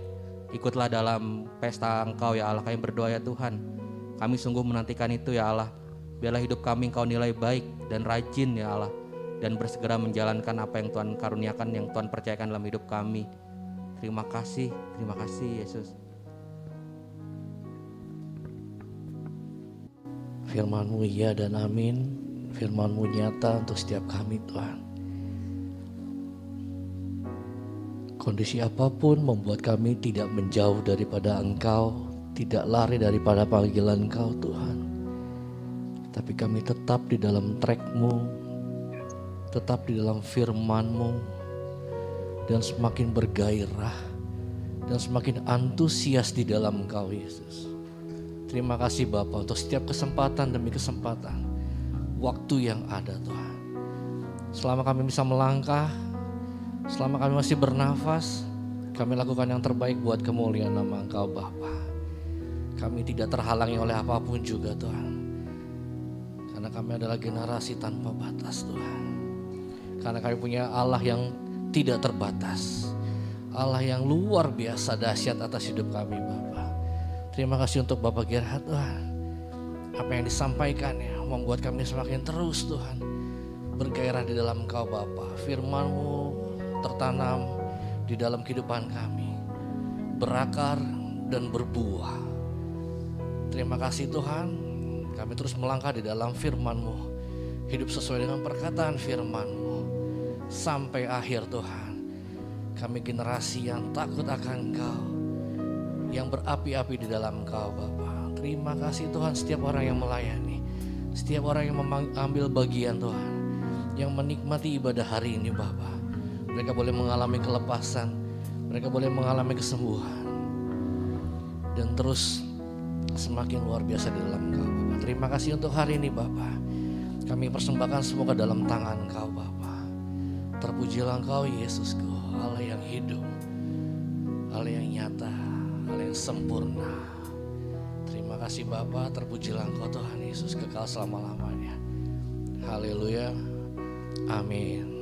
Ikutlah dalam pesta Engkau ya Allah, kami berdoa ya Tuhan. Kami sungguh menantikan itu ya Allah. Biarlah hidup kami Engkau nilai baik dan rajin ya Allah. Dan bersegera menjalankan apa yang Tuhan karuniakan, yang Tuhan percayakan dalam hidup kami. Terima kasih, terima kasih Yesus. Firmanmu iya dan amin. Firmanmu nyata untuk setiap kami Tuhan. Kondisi apa pun membuat kami tidak menjauh daripada Engkau, tidak lari daripada panggilan Engkau Tuhan. Tapi kami tetap di dalam trackmu, tetap di dalam firmanmu, dan semakin bergairah, dan semakin antusias di dalam Engkau Yesus. Terima kasih Bapak untuk setiap kesempatan demi kesempatan, waktu yang ada Tuhan. Selama kami bisa melangkah, selama kami masih bernafas, kami lakukan yang terbaik buat kemuliaan nama Engkau Bapa. Kami tidak terhalangi oleh apa pun juga Tuhan. Karena kami adalah generasi tanpa batas Tuhan. Karena kami punya Allah yang tidak terbatas. Allah yang luar biasa dahsyat atas hidup kami Bapak. Terima kasih untuk Bapak Gerhard Tuhan. Apa yang disampaikan ya membuat kami semakin terus Tuhan. Bergairah di dalam Engkau Bapa. Firmanmu tertanam di dalam kehidupan kami. Berakar dan berbuah. Terima kasih Tuhan. Kami terus melangkah di dalam firman-Mu. Hidup sesuai dengan perkataan firman-Mu. Sampai akhir Tuhan. Kami generasi yang takut akan Engkau yang berapi-api di dalam Engkau Bapa. Terima kasih Tuhan setiap orang yang melayani, setiap orang yang mengambil bagian Tuhan, yang menikmati ibadah hari ini Bapa. Mereka boleh mengalami kelepasan, mereka boleh mengalami kesembuhan, dan terus semakin luar biasa di dalam Engkau Bapa. Terima kasih untuk hari ini Bapa. Kami persembahkan ke dalam tangan Engkau Bapa. Terpujilah Engkau Yesusku, Allah yang hidup, Allah yang nyata, Allah yang sempurna. Terima kasih Bapa, terpujilah Engkau Tuhan Yesus kekal selama-lamanya. Haleluya. Amin.